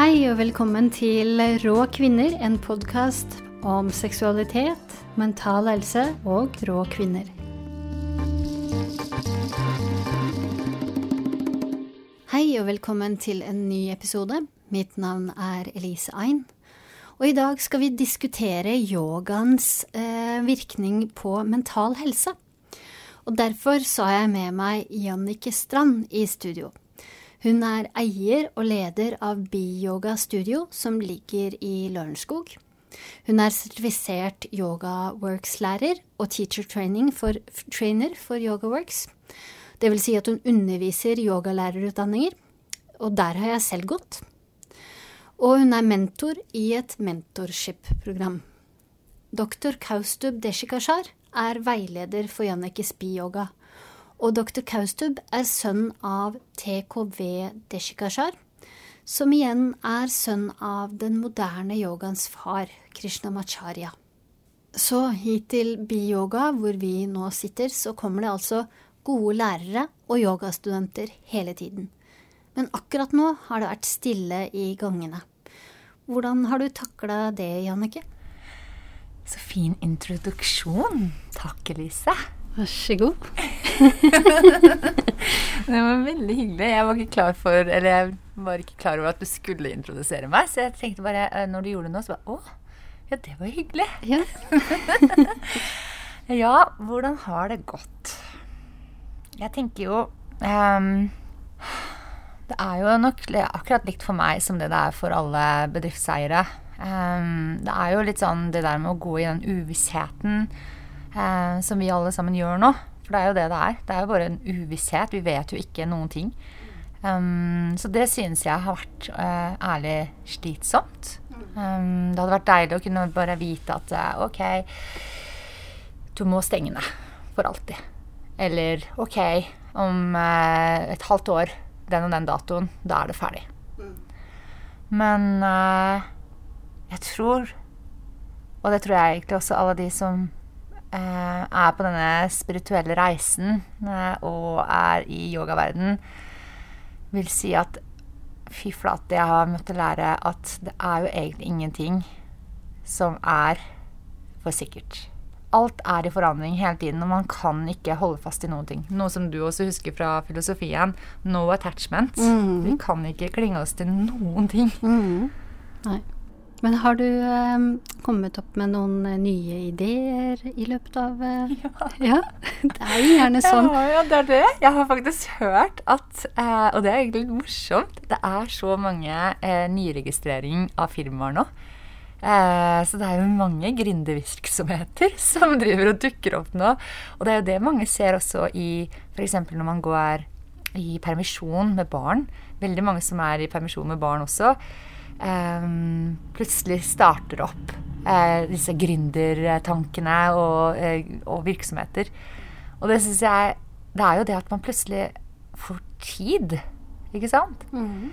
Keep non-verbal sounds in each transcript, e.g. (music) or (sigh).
Hei og velkommen til Rå kvinner, en podkast om seksualitet, mental helse og rå kvinner. Hei og velkommen til en ny episode. Mitt navn er Elise Ein. Og i dag skal vi diskutere yogaens eh, virkning på mental helse. Og derfor så har jeg med meg Jannike Strand i studio. Hun er eier og leder av Biyoga Studio, som ligger i Lørenskog. Hun er sertifisert YogaWorks-lærer og teacher for, trainer for YogaWorks. Det vil si at hun underviser yogalærerutdanninger, og der har jeg selv gått. Og hun er mentor i et mentorship-program. Dr. Kaustub Deshikashar er veileder for Jannikes Biyoga og dr. Kaustub er sønn av TKV Deshikashar, som igjen er sønn av den moderne yogaens far, Krishnamacharya. Så hit til biyoga, hvor vi nå sitter, så kommer det altså gode lærere og yogastudenter hele tiden. Men akkurat nå har det vært stille i gangene. Hvordan har du takla det, Jannike? Så fin introduksjon. Takk, Elise. Vær så god. (laughs) det var veldig hyggelig. Jeg var ikke klar for Eller jeg var ikke klar over at du skulle introdusere meg, så jeg tenkte bare eh, når du gjorde det nå, så bare Å, ja, det var hyggelig. Ja. (laughs) ja, hvordan har det gått? Jeg tenker jo um, Det er jo nok akkurat likt for meg som det det er for alle bedriftseiere. Um, det er jo litt sånn det der med å gå i den uvissheten uh, som vi alle sammen gjør nå. For det er jo det det er. Det er jo bare en uvisshet. Vi vet jo ikke noen ting. Um, så det synes jeg har vært uh, ærlig slitsomt. Um, det hadde vært deilig å kunne bare vite at uh, OK, du må stenge ned for alltid. Eller OK, om uh, et halvt år, den og den datoen, da er det ferdig. Men jeg tror, og det tror jeg egentlig også alle de som er på denne spirituelle reisen eh, og er i yogaverden, vil si at fy flate, jeg har måttet lære at det er jo egentlig ingenting som er for sikkert. Alt er i forandring hele tiden, og man kan ikke holde fast i noen ting. Noe som du også husker fra filosofien. No attachment. Mm. Vi kan ikke klinge oss til noen ting. Mm. Nei. Men har du eh, kommet opp med noen eh, nye ideer i løpet av eh, (laughs) ja. ja. (laughs) Det er jo gjerne sånn. Ja, ja, det er det. Jeg har faktisk hørt at eh, Og det er egentlig litt morsomt. Det er så mange eh, nyregistrering av firmaer nå. Eh, så det er jo mange gründervirksomheter (laughs) som driver og dukker opp nå. Og det er jo det mange ser også i f.eks. når man går i permisjon med barn. Veldig mange som er i permisjon med barn også plutselig starter opp uh, disse gründertankene og, uh, og, virksomheter. Og det syns jeg Det er jo det at man plutselig får tid, ikke sant? Mm.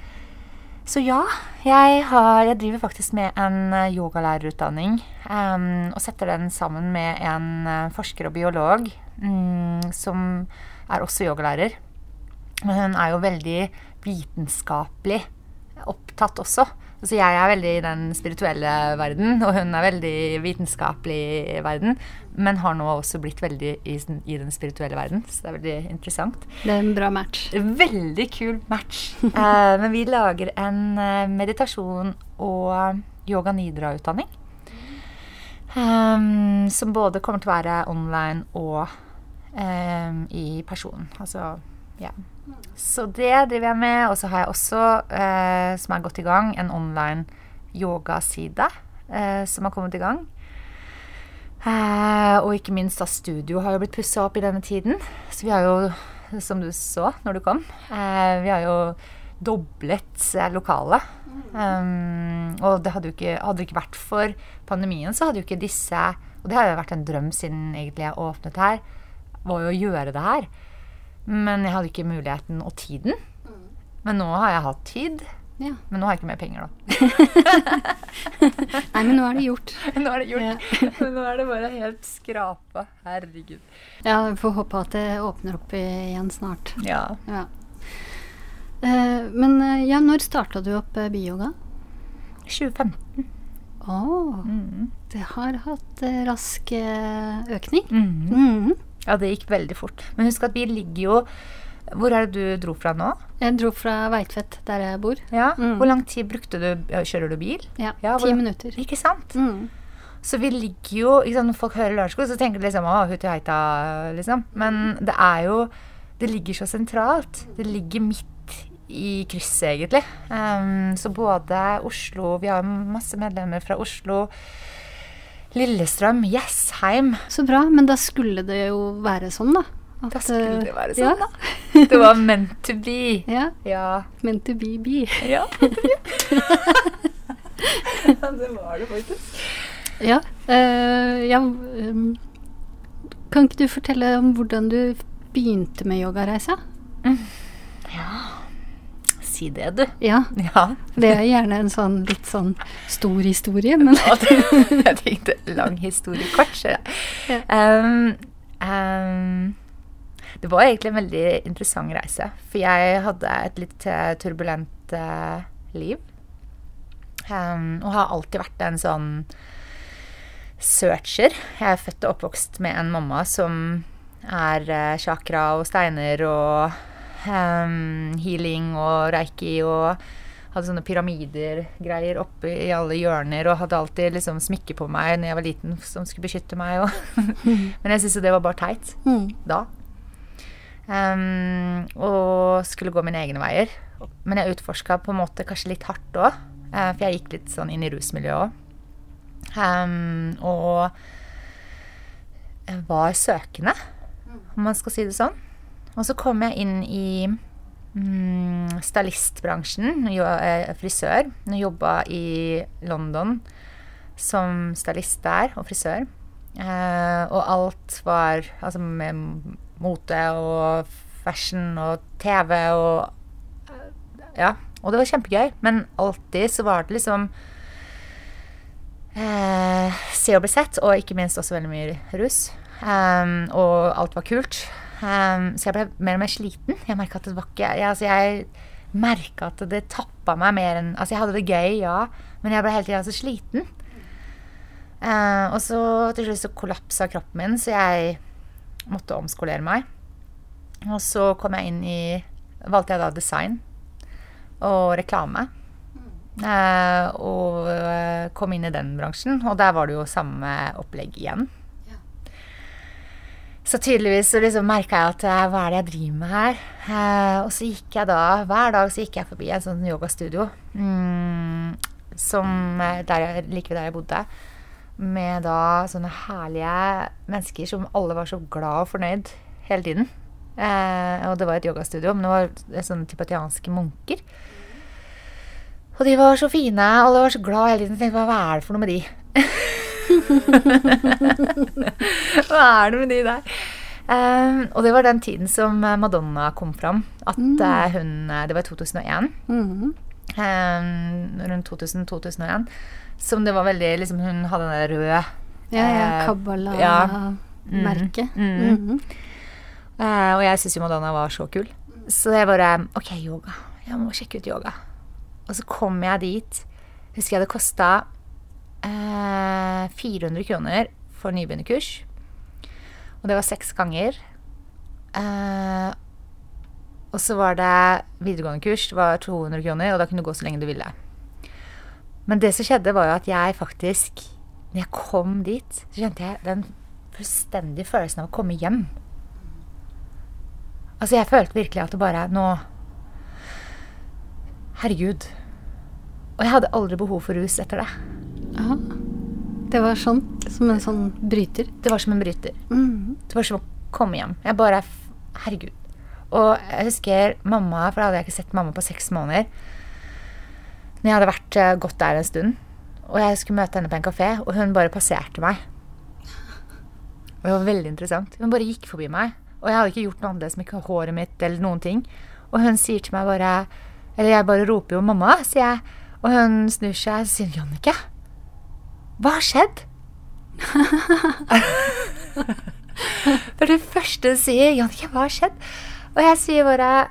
Så ja, jeg, har, jeg, driver faktisk med en yogalærerutdanning. Um, og setter den sammen med en forsker og biolog um, som er også yogalærer. Men hun er jo veldig vitenskapelig opptatt også. Så jeg er veldig i den spirituelle verden, og hun er veldig i vitenskapelig verden. Men har nå også blitt veldig i, i, den spirituelle verden, så det er veldig interessant. Det er en bra match. Veldig kul match. uh, (laughs) men vi lager en uh, meditasjon og yoga nidra-utdanning. Um, som både kommer til å være online og um, i person. Altså, ja. Så det driver jeg med. Og så har jeg også, eh, som er godt i gang, en online yogaside eh, som har kommet i gang. Eh, og ikke minst da studio har jo blitt pussa opp i denne tiden. Så vi har jo, som du så når du kom, eh, vi har jo doblet eh, lokalet. Um, og det hadde jo ikke, hadde det ikke vært for pandemien, så hadde jo ikke disse Og det har jo vært en drøm siden egentlig jeg åpnet her, var jo å gjøre det her. Men jeg hadde ikke muligheten og tiden. Men nå har jeg hatt tid. Ja. Men nå har jeg ikke mer penger, da. (laughs) Nei, men nå er det gjort. (laughs) nå er det gjort. Ja. (laughs) men nå er det bare helt skrapa. Herregud. Ja, vi får håpe at det åpner opp igjen snart. Ja. ja. Uh, men uh, ja, når starta du opp uh, Bioga? 2015. Å, Mm. det har hatt eh, rask eh, økning. Mm. Mhm. Ja, det gikk veldig fort. Men husk at vi ligger jo Hvor er det du dro fra nå? Jeg dro fra Veitvet, der jeg bor. Ja. Mm. Hvor lang tid brukte du Kjører du bil? Ja, Ja, ti minutter. Ikke sant? Mm. Så vi ligger jo liksom, Når folk hører Lørenskog, så tenker de liksom å, Hutiheita, liksom. Men det er jo Det ligger så sentralt. Det ligger midt i krysset, egentlig. Um, så både Oslo Vi har masse medlemmer fra Oslo. Lillestrøm, Jessheim. Så bra, men da skulle det jo være sånn, da. At, Da skulle eh, det være ja. sånn, da. Det var meant to be. (laughs) Ja. Ja. Meant to be be. Ja. (laughs) det var det faktisk. Ja. Uh, ja um, kan ikke du fortelle om hvordan du begynte med yogareisa? Si det, du. Ja. Ja. Det er gjerne en sånn litt sånn stor historie, men Ja, det- jeg tenkte lang historie kort. Så. Ja. Um, um, det var egentlig en veldig interessant reise. For jeg hadde et litt eh, turbulent uh, liv. Um, og har alltid vært en sånn searcher. Jeg er født og oppvokst med en mamma som er uh, chakra og steiner og um, healing og reiki og hadde sånne pyramider-greier oppe i alle hjørner og hadde alltid liksom smykke på meg når jeg var liten som skulle beskytte meg. Og (laughs) Men jeg syntes jo det var bare teit mm. da. Um, og skulle gå mine egne veier. Men jeg utforska på en måte kanskje litt hardt òg. for jeg gikk litt sånn inn i rusmiljøet òg. Um, og var søkende, om man skal si det sånn. Og så kom jeg inn i mm, stylistbransjen, eh, frisør. Jeg jobba i London som stylist der, og frisør. Eh, og alt var altså med mote og fashion og TV og eh, Ja. Og det var kjempegøy, men alltid så var det liksom eh, Se og bli sett, og ikke minst også veldig mye rus. Um, og alt var kult. Um, så jeg ble mer og mer sliten. Jeg merka at det var ikke Jeg, altså jeg at det tappa meg mer enn Altså, jeg hadde det gøy, ja, men jeg ble hele tida så sliten. Uh, og så til slutt så kollapsa kroppen min, så jeg måtte omskolere meg. Og så kom jeg inn i Valgte jeg da design og reklame. Uh, og eh, kom inn i den bransjen, og der var det jo samme opplegg igjen. Så tydeligvis så liksom merka jeg at eh, hva er det jeg driver med her? Eh, og så gikk jeg da, hver dag så gikk jeg forbi en sånn yogastudio. Mm, som eh, der jeg, like ved der jeg bodde. Med da sånne herlige mennesker som alle var så glad og fornøyd hele tiden. Eh, og det var et yogastudio, men det var sånne tibetianske munker. Og de var så fine, alle var så glad hele tiden. Jeg tenkte, hva er det for noe med de? (laughs) (laughs) hva er det med de der? Um, og det var den tiden som eh, Madonna kom fram. At mm. hun eh, Det var i 2001. Mhm. um, rundt 2000-2001. Som det var veldig liksom, Hun hadde den røde Ja, ja. Eh, Kabbala-merket. Mm. Mhm. Uh, og jeg syns jo Madonna var så kul. Så jeg bare OK, yoga. Jeg må sjekke ut yoga. Og så kom jeg dit. Husker jeg det kosta eh, 400 kroner for nybegynnerkurs. Og det var seks ganger. Eh, og så var det videregående kurs. Det var 200 kroner, og da kunne du gå så lenge du ville. Men det som skjedde, var jo at jeg faktisk Når jeg kom dit, så kjente jeg den fullstendige følelsen av å komme hjem. Altså, jeg følte virkelig at det bare Nå Herregud. Og jeg hadde aldri behov for rus etter det. Ja. Det var sånn, som en sånn bryter. Det var som en bryter. Mhm. Det var som å komme hjem. Jeg bare Herregud. Og jeg husker mamma, for da hadde jeg ikke sett mamma på seks måneder. Når jeg hadde vært eh, gått der en stund, og jeg skulle møte henne på en kafé, og hun bare passerte meg. Og det var veldig interessant. Hun bare gikk forbi meg, og jeg hadde ikke gjort noe som ikke håret mitt eller noen ting. Og hun sier til meg bare Eller jeg bare roper jo 'mamma', sier jeg. Og hun snur seg og sier 'Jannicke, hva har skjedd?' (laughs) Det er det første sier. 'Jannicke, hva har skjedd?' Og jeg sier bare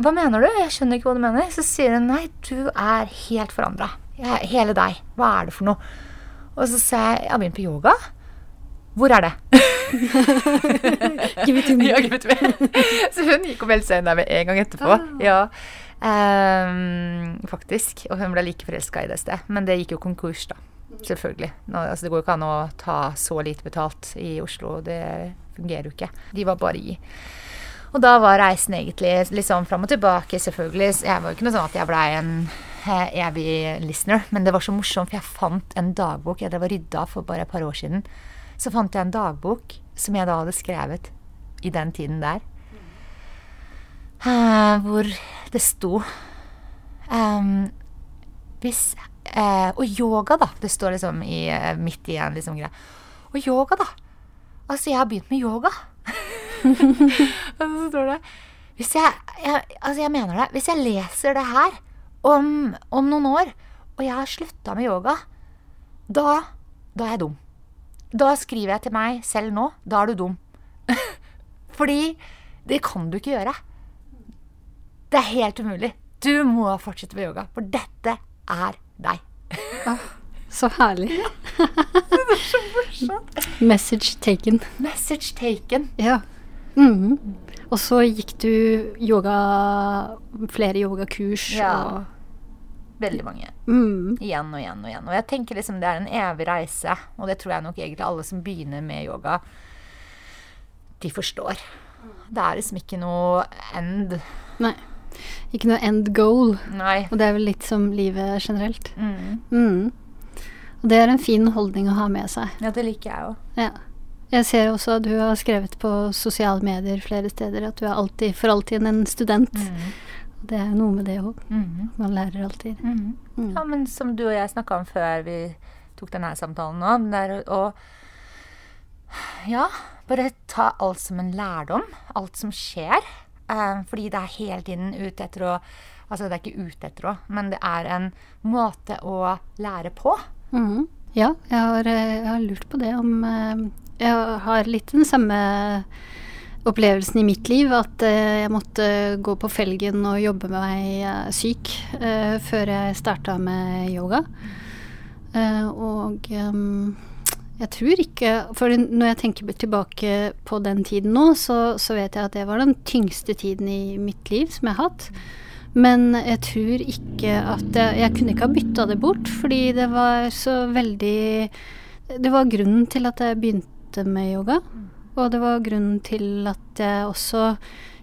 'Hva mener du?' Jeg skjønner ikke hva du mener. Så sier hun 'Nei, du er helt forandra'. Hele deg. Hva er det for noe? Og så sa jeg jeg har begynt på yoga. Hvor er det? (laughs) Give it to me. Ja, give it to me. (laughs) Så hun gikk og meldte seg inn der med en gang etterpå. Ja. Um, faktisk. Og hun ble like forelska i det stedet. Men det gikk jo konkurs, da. Selvfølgelig. Nå, altså, det går jo ikke an å ta så lite betalt i Oslo. Det fungerer jo ikke. De var bare i. Og da var reisen egentlig sånn fram og tilbake, selvfølgelig. Jeg var jo ikke noe sånn at jeg blei en eh, evig listener, men det var så morsomt, for jeg fant en dagbok jeg og rydda for bare et par år siden. Så fant jeg en dagbok som jeg da hadde skrevet i den tiden der. Eh, hvor det sto um, Hvis eh, Og yoga, da. Det står liksom i, eh, midt i en liksom greie. Og yoga, da. Altså, jeg har begynt med yoga. (laughs) Og så står det hvis jeg, jeg, altså jeg mener det. Hvis jeg leser det her om, om noen år, og jeg har slutta med yoga, da, da er jeg dum. Da skriver jeg til meg selv nå da er du dum. (laughs) Fordi det kan du ikke gjøre. Det er helt umulig. Du må fortsette med yoga, for dette er deg. Så herlig. (laughs) Message taken. Message taken. Ja. Mhm. Og så gikk du yoga Flere yogakurs Ja. og Veldig mange. mm. Igjen og igjen og igjen. Og jeg tenker liksom det er en evig reise, og det tror jeg nok egentlig alle som begynner med yoga, de forstår. Det er liksom ikke noe end. Nei. Ikke noe end goal. Nei. Og det er vel litt som livet generelt. Mm. Mm. Og det er en fin holdning å ha med seg. Ja, det liker jeg òg. Ja. Jeg ser også at du har skrevet på sosiale medier flere steder at du er alltid, for alltid en student. Mm. Det er noe med det òg. Mm. Man lærer alltid. Mm. Mm. Ja, men som du og jeg snakka om før vi tok denne samtalen nå, det er å Ja, bare ta alt som en lærdom. Alt som skjer. Eh, fordi det er hele tiden ute etter å Altså, det er ikke ute etter å, men det er en måte å lære på. Mhm. Ja, jeg har, eh, jeg har lurt på det om eh, Jeg har litt den samme opplevelsen i mitt liv, at jeg måtte gå på felgen og jobbe med meg syk før jeg starta med yoga. Og ehm, jeg tror ikke For når jeg tenker tilbake på den tiden nå, så, så vet jeg at det var den tyngste tiden i mitt liv som jeg har hatt. Men jeg tror ikke at jeg, jeg kunne ikke ha bytta det bort, fordi det var så veldig Det var grunnen til at jeg begynte med yoga. Og det var grunnen til at jeg også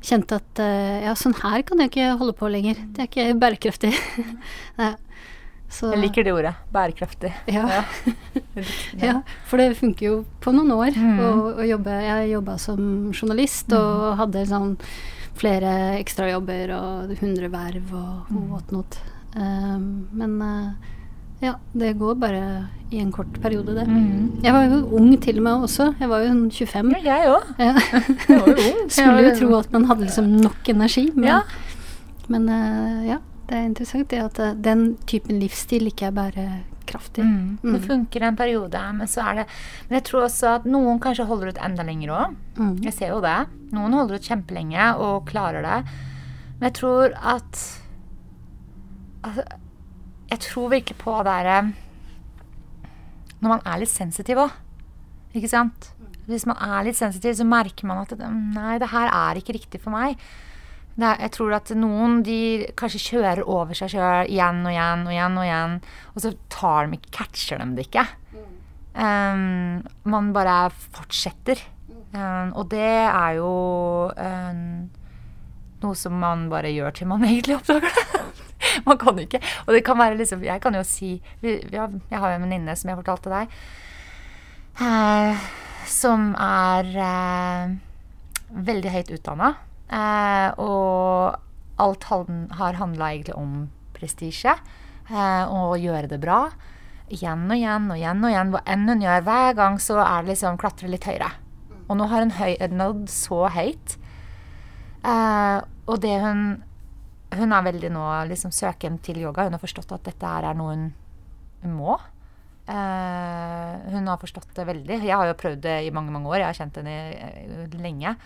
kjente at eh, ja, sånn her kan jeg ikke holde på lenger. Det er ikke bærekraftig. (laughs) Nei. Så, Jeg liker det ordet. Bærekraftig. ja. Ja. (laughs) Ja, for det funker jo på noen år Mm. å, å jobbe. Jeg jobba som journalist og hadde sånn flere ekstrajobber og 100 verv og, og whatnot. Um, men uh, ja, det går bare i en kort periode, det. Mm. Jeg var jo ung til og med også. Jeg var jo sånn 25. Ja, jeg òg. Ja. (laughs) Skulle jo tro at man hadde liksom nok energi, men, Ja. men uh, ja, det er interessant det at eh, den typen livsstil ikke er bærekraftig. Mm. Det Mm. funker en periode, men så er det Men jeg tror også at noen kanskje holder ut enda lenger òg. Mm. Jeg ser jo det. Noen holder ut kjempelenge og klarer det. Men jeg tror at altså, Jeg tror virkelig på det derre Når man er litt sensitiv òg. Ikke sant? Hvis man er litt sensitiv, så merker man at det, Nei, det her er ikke riktig for meg. Er, jeg tror at noen de kanskje kjører over seg sjøl igjen og igjen og igjen, og igjen, og så tar de ikke, catcher de det ikke. Um, man bare fortsetter. Um, og det er jo um, noe som man bare gjør til man (laughs) egentlig oppdager det. man kan ikke Og det kan være liksom Jeg kan jo si har, Jeg har jo en venninne som jeg fortalte deg, uh, som er uh, veldig høyt utdanna. Eh, og alt har handla egentlig om prestisje. Eh, og gjøre det bra. Igjen og igjen og igjen og igjen. Hva enn hun gjør, hver gang så er det liksom klatre litt høyere. Og nå har hun høy, nådd så høyt. Eh, og det hun Hun er veldig nå liksom søken til yoga. Hun har forstått at dette er noe hun må. Eh, hun har forstått det veldig. Jeg har jo prøvd det i mange mange år. Jeg har kjent henne eh, lenge.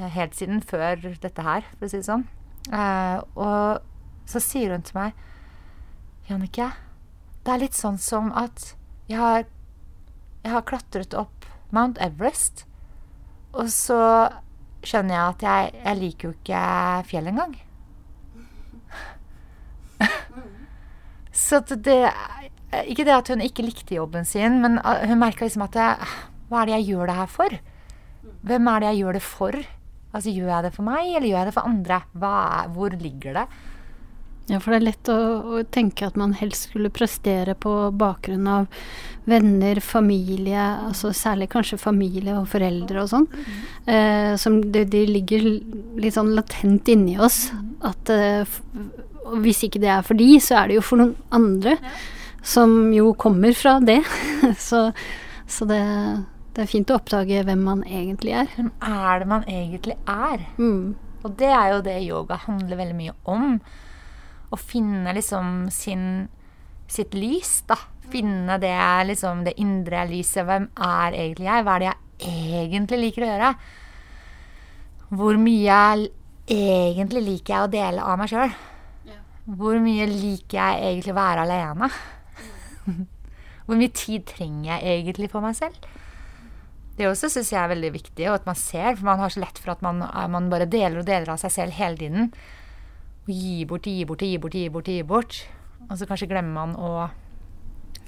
Eh, helt siden før dette her, for å si det sånn. Eh, og så sier hun til meg Jannicke, det er litt sånn som at jeg har, jeg har klatret opp Mount Everest, og så skjønner jeg at jeg, jeg liker jo ikke fjell engang. (laughs) Så det Ikke det at hun ikke likte jobben sin, men uh, hun merka liksom at det, Hva er det jeg gjør det her for? Hvem er det jeg gjør det for? Altså, Gjør jeg det for meg, eller gjør jeg det for andre? Er, hvor ligger det? Ja, for det er lett å, å, tenke at man helst skulle prestere på bakgrunn av venner, familie, altså særlig kanskje familie og foreldre og sånn. Mm. Eh, som det, de ligger litt sånn latent inni oss. At eh, hvis ikke det er for de, så er det jo for noen andre. Ja som jo kommer fra det. (laughs) så, så det, det, er fint å oppdage hvem man egentlig er. Hvem er det man egentlig er? Mm. Og det er jo det yoga handler veldig mye om. Å finne liksom sin, sitt lys, da. Finne det, liksom, det indre lyset. Hvem er egentlig jeg? Hva er det jeg egentlig liker å gjøre? Hvor mye egentlig liker jeg å dele av meg sjøl? Hvor mye liker jeg egentlig å være alene? (laughs) Hvor mye tid trenger jeg egentlig for meg selv? Det også syns jeg er veldig viktig, og at man ser. For man har så lett for at man, man bare deler og deler av seg selv hele tiden. Og gir bort, gir bort, gir bort, gir bort. Gi bort. Og så kanskje glemmer man å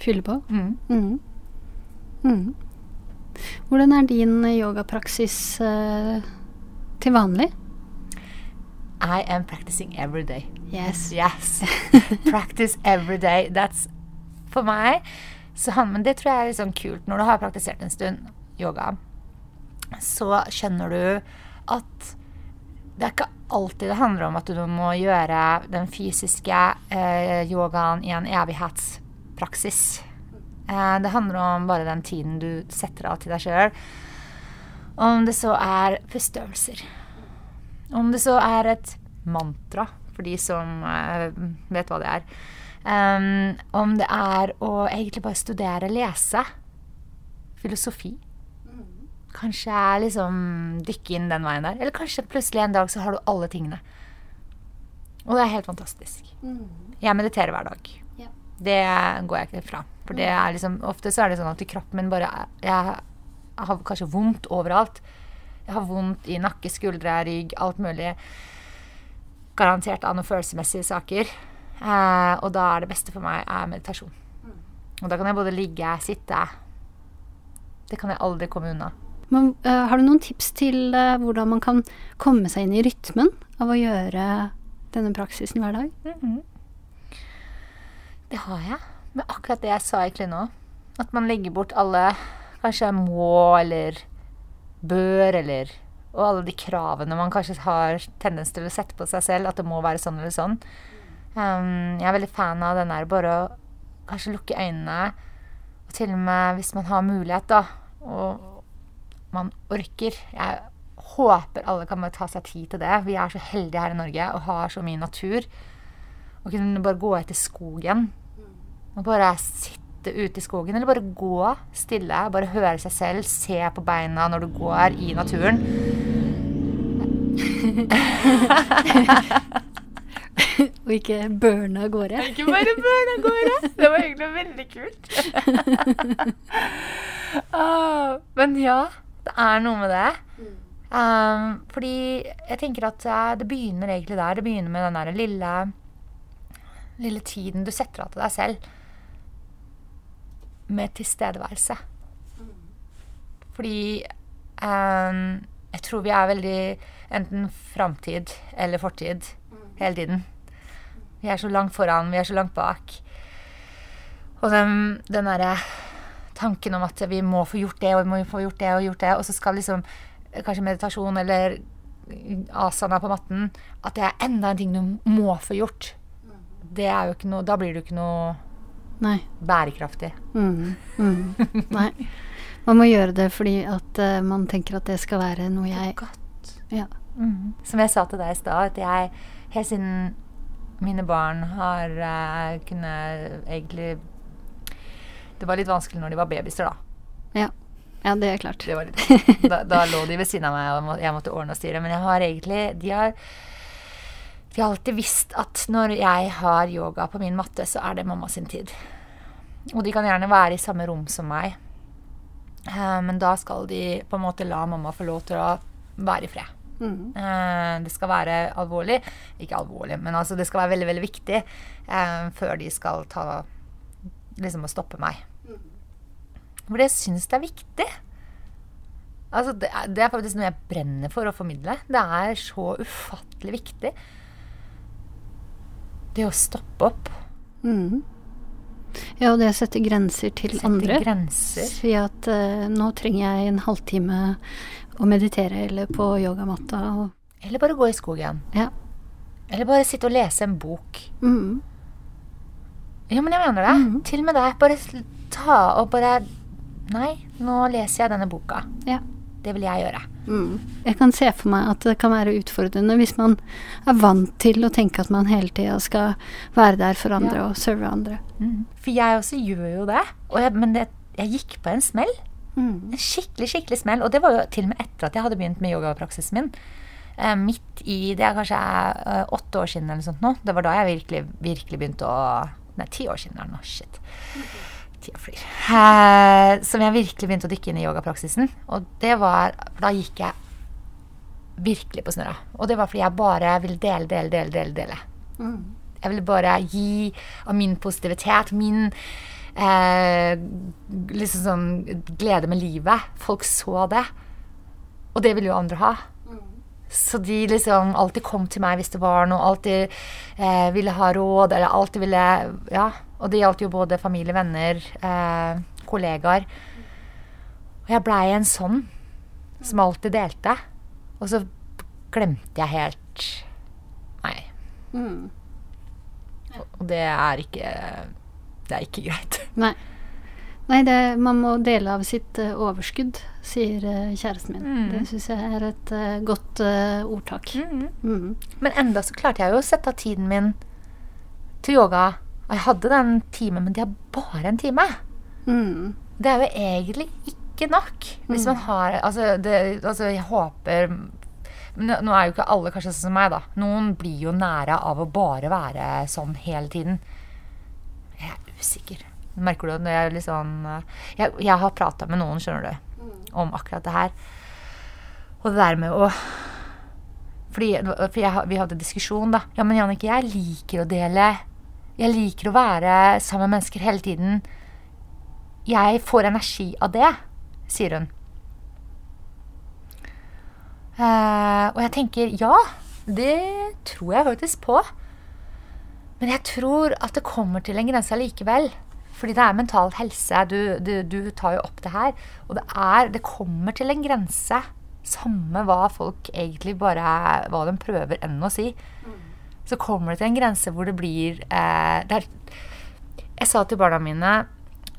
Fylle på. Mm. Mm. Mm. Hvordan er din yogapraksis uh, til vanlig? I am practicing every day. Yes. Yes. (laughs) Practice every day. That's for meg så Men det tror jeg er litt sånn kult. Når du har praktisert en stund yoga, så skjønner du at det er ikke alltid det handler om at du må gjøre den fysiske eh, yogaen i en evighetspraksis. Eh, det handler om bare den tiden du setter av til deg sjøl. Om det så er pusteøvelser. Om det så er et mantra, for de som eh, vet hva det er. Um, om det er å egentlig bare studere, lese. Filosofi. Kanskje jeg liksom dykker inn den veien der. Eller kanskje plutselig en dag så har du alle tingene. Og det er helt fantastisk. Mm. Jeg mediterer hver dag. Ja. Det går jeg ikke fra. For det er liksom, ofte så er det sånn at i kroppen min bare Jeg har kanskje vondt overalt. Jeg har vondt i nakke, skuldre, rygg, alt mulig. Garantert av noen følelsesmessige saker. Eh, og da er det beste for meg er meditasjon. Og da kan jeg både ligge, sitte Det kan jeg aldri komme unna. Men, uh, har du noen tips til uh, hvordan man kan komme seg inn i rytmen av å gjøre denne praksisen hver dag? Mm -hmm. Det har jeg. Men akkurat det jeg sa egentlig nå. At man legger bort alle kanskje må eller bør eller Og alle de kravene man kanskje har tendens til å sette på seg selv. At det må være sånn eller sånn. Um, jeg er veldig fan av den der bare å kanskje lukke øynene. Og til og med hvis man har mulighet, da, og man orker Jeg håper alle kan bare ta seg tid til det. Vi er så heldige her i Norge og har så mye natur. Å kunne bare gå etter skogen. Og bare sitte ute i skogen, eller bare gå stille. Bare høre seg selv, se på beina når du går i naturen. (laughs) og ikke burne av gårde. Ikke bare burne av gårde. Det var egentlig veldig kult. (laughs) ah, men ja, det er noe med det. Um, fordi jeg tenker at det begynner egentlig der. Det begynner med den der lille, lille tiden du setter av til deg selv. Med tilstedeværelse. Fordi um, jeg tror vi er veldig enten framtid eller fortid hele tiden. Vi er så langt foran, vi er så langt bak. Og den, den derre tanken om at vi må få gjort det, og vi må få gjort det og gjort det, og så skal liksom kanskje meditasjon eller asana på matten At det er enda en ting du må få gjort. Det er jo ikke noe Da blir du ikke noe Nei. bærekraftig. Mm, mm. Nei. Man må gjøre det fordi at uh, man tenker at det skal være noe jeg Godt. Ja. Mm. Som jeg sa til deg i stad, at jeg helt siden mine barn har uh, kunnet egentlig Det var litt vanskelig når de var babyer, da. Ja. ja, det er klart. Det litt, (laughs) da, da, lå de ved siden av meg, og jeg måtte ordne og styre. Men jeg har egentlig De har, de har alltid visst at når jeg har yoga på min matte, så er det mamma sin tid. og de kan gjerne være i samme rom som meg. Eh, men da skal de på en måte la mamma få lov til å være i fred. Mm. Eh, det skal være alvorlig. Ikke alvorlig, men altså det skal være veldig veldig viktig eh, før de skal ta liksom stoppe meg. For jeg syns det er viktig. Altså, det, er, det er faktisk noe jeg brenner for å formidle. Det er så ufattelig viktig. Det å stoppe opp. Mm. Ja, og det å sette grenser til Sette andre. grenser. Si at uh, nå trenger jeg en halvtime å meditere eller på yogamatta. Og, Eller bare gå i skogen. ja. Eller bare sitte og lese en bok. Mm. Ja, men jeg mener det. Til og med det. Bare ta og bare Nei, nå leser jeg denne boka. ja. Det vil jeg gjøre. Mm. Jeg kan se for meg at det kan være utfordrende hvis man er vant til å tenke at man hele tida skal være der for andre Ja. og serve andre. For jeg også gjør jo det. Og jeg, men det, jeg gikk på en smell. Mm. En skikkelig, skikkelig smell. Og det var jo til og med etter at jeg hadde begynt med yogapraksisen min. Eh, midt i Det er kanskje eh, åtte år siden eller noe sånt nå. Det var da jeg virkelig, virkelig begynte å Nei, ti år siden eller noe. Shit. Shit. Tida flyr. Eh, som jeg virkelig begynte å dykke inn i yogapraksisen. Og det var Da gikk jeg virkelig på snørra. Og det var fordi jeg bare ville dele, dele, dele, dele. dele. Mm. Jeg ville bare gi av min positivitet, min eh, liksom sånn glede med livet. Folk så det. Og det ville jo andre ha. Så de liksom alltid kom til meg hvis det var noe, alltid eh, ville ha råd, eller alltid ville Ja. Og det gjaldt jo både familie, venner, eh, kollegaer. Og jeg blei en sånn som alltid delte. Og så glemte jeg helt Nei. Mm. Og det er ikke Det er ikke greit. Nei. Nei, det, man må dele av sitt uh, overskudd, sier uh, kjæresten min. Mm. Det syns jeg er et uh, godt ordtak. Mm. Men enda så klarte jeg jo å sette av tiden min til yoga. Og jeg hadde den timen, men det er bare en time. Mm. Det er jo egentlig ikke nok. Hvis man har Altså, det, altså jeg håper nå er jo ikke alle kanskje sånn som meg, da. Noen blir jo nære av å bare være sånn hele tiden. Jeg er usikker. Merker du at jeg er litt sånn eh, Jeg, jeg har prata med noen, skjønner du, om akkurat det her. Og det der med å fordi, for jeg, vi hadde diskusjon, da. Ja, men Jannicke, jeg liker å dele. Jeg liker å være sammen med mennesker hele tiden. Jeg får energi av det, sier hun. Uh, og jeg tenker ja, det tror jeg faktisk på. Men jeg tror at det kommer til en grense allikevel. Fordi det er mental helse. Du, du, du tar jo opp det her. Og det, er, det kommer til en grense. Samme hva folk egentlig bare Hva de prøver enn å si. Så kommer det til en grense hvor det blir eh, det er, Jeg sa til barna mine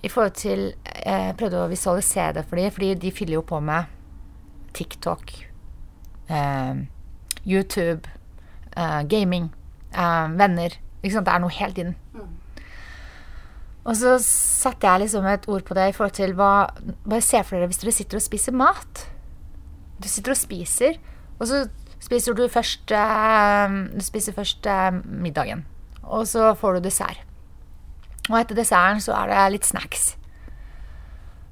i forhold til eh, Jeg prøvde å visualisere det for dem, fordi de fyller jo på med TikTok, eh, YouTube, eh, gaming, eh, venner. Ikke sant? Det er noe helt tiden. Og så satte jeg liksom et ord på det i forhold til hva Bare se for dere hvis dere sitter og spiser mat. Du sitter og spiser, og så spiser du først eh, Du spiser først eh, middagen. Og så får du dessert. Og etter desserten så er det litt snacks.